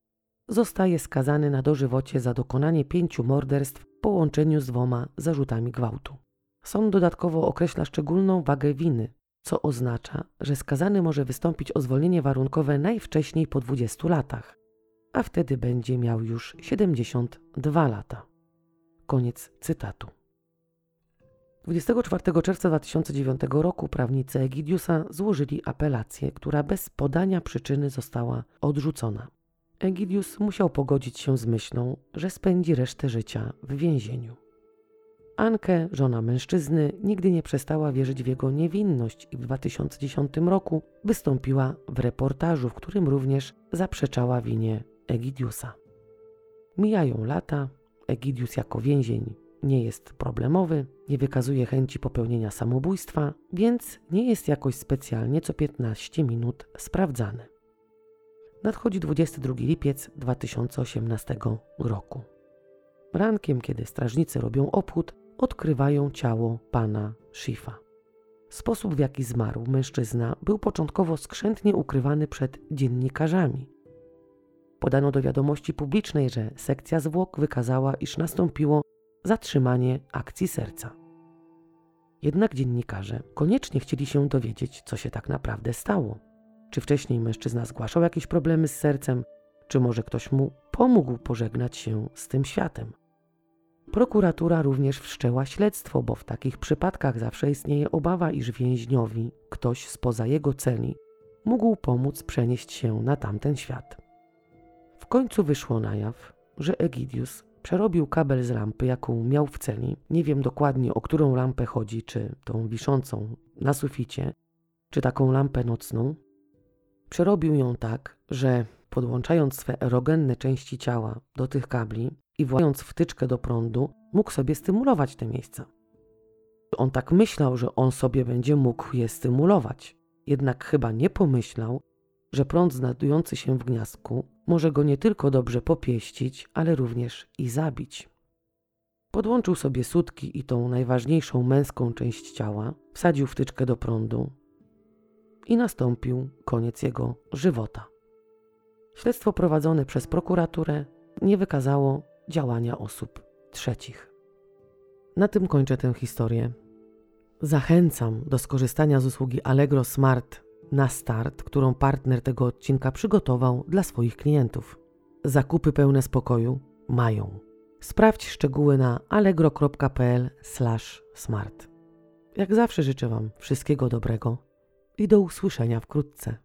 zostaje skazany na dożywocie za dokonanie pięciu morderstw połączeniu z dwoma zarzutami gwałtu. Sąd dodatkowo określa szczególną wagę winy, co oznacza, że skazany może wystąpić o zwolnienie warunkowe najwcześniej po 20 latach, a wtedy będzie miał już 72 lata. Koniec cytatu. 24 czerwca 2009 roku prawnicy Egidiusa złożyli apelację, która bez podania przyczyny została odrzucona. Egidius musiał pogodzić się z myślą, że spędzi resztę życia w więzieniu. Anke, żona mężczyzny, nigdy nie przestała wierzyć w jego niewinność i w 2010 roku wystąpiła w reportażu, w którym również zaprzeczała winie Egidiusa. Mijają lata, Egidius jako więzień nie jest problemowy, nie wykazuje chęci popełnienia samobójstwa, więc nie jest jakoś specjalnie co 15 minut sprawdzany. Nadchodzi 22 lipiec 2018 roku. Rankiem, kiedy strażnicy robią obchód, odkrywają ciało pana Schifa. Sposób, w jaki zmarł mężczyzna, był początkowo skrzętnie ukrywany przed dziennikarzami. Podano do wiadomości publicznej, że sekcja zwłok wykazała, iż nastąpiło zatrzymanie akcji serca. Jednak dziennikarze koniecznie chcieli się dowiedzieć, co się tak naprawdę stało. Czy wcześniej mężczyzna zgłaszał jakieś problemy z sercem, czy może ktoś mu pomógł pożegnać się z tym światem. Prokuratura również wszczęła śledztwo, bo w takich przypadkach zawsze istnieje obawa, iż więźniowi ktoś spoza jego celi mógł pomóc przenieść się na tamten świat. W końcu wyszło na jaw, że Egidius przerobił kabel z lampy, jaką miał w celi. Nie wiem dokładnie, o którą lampę chodzi, czy tą wiszącą na suficie, czy taką lampę nocną. Przerobił ją tak, że podłączając swe erogenne części ciała do tych kabli i władając wtyczkę do prądu, mógł sobie stymulować te miejsca. On tak myślał, że on sobie będzie mógł je stymulować, jednak chyba nie pomyślał, że prąd znajdujący się w gniazdku może go nie tylko dobrze popieścić, ale również i zabić. Podłączył sobie sutki i tą najważniejszą męską część ciała, wsadził wtyczkę do prądu i nastąpił koniec jego żywota. Śledztwo prowadzone przez prokuraturę nie wykazało działania osób trzecich. Na tym kończę tę historię. Zachęcam do skorzystania z usługi Allegro Smart na start, którą partner tego odcinka przygotował dla swoich klientów. Zakupy pełne spokoju mają. Sprawdź szczegóły na allegro.pl/smart. Jak zawsze życzę Wam wszystkiego dobrego i do usłyszenia wkrótce.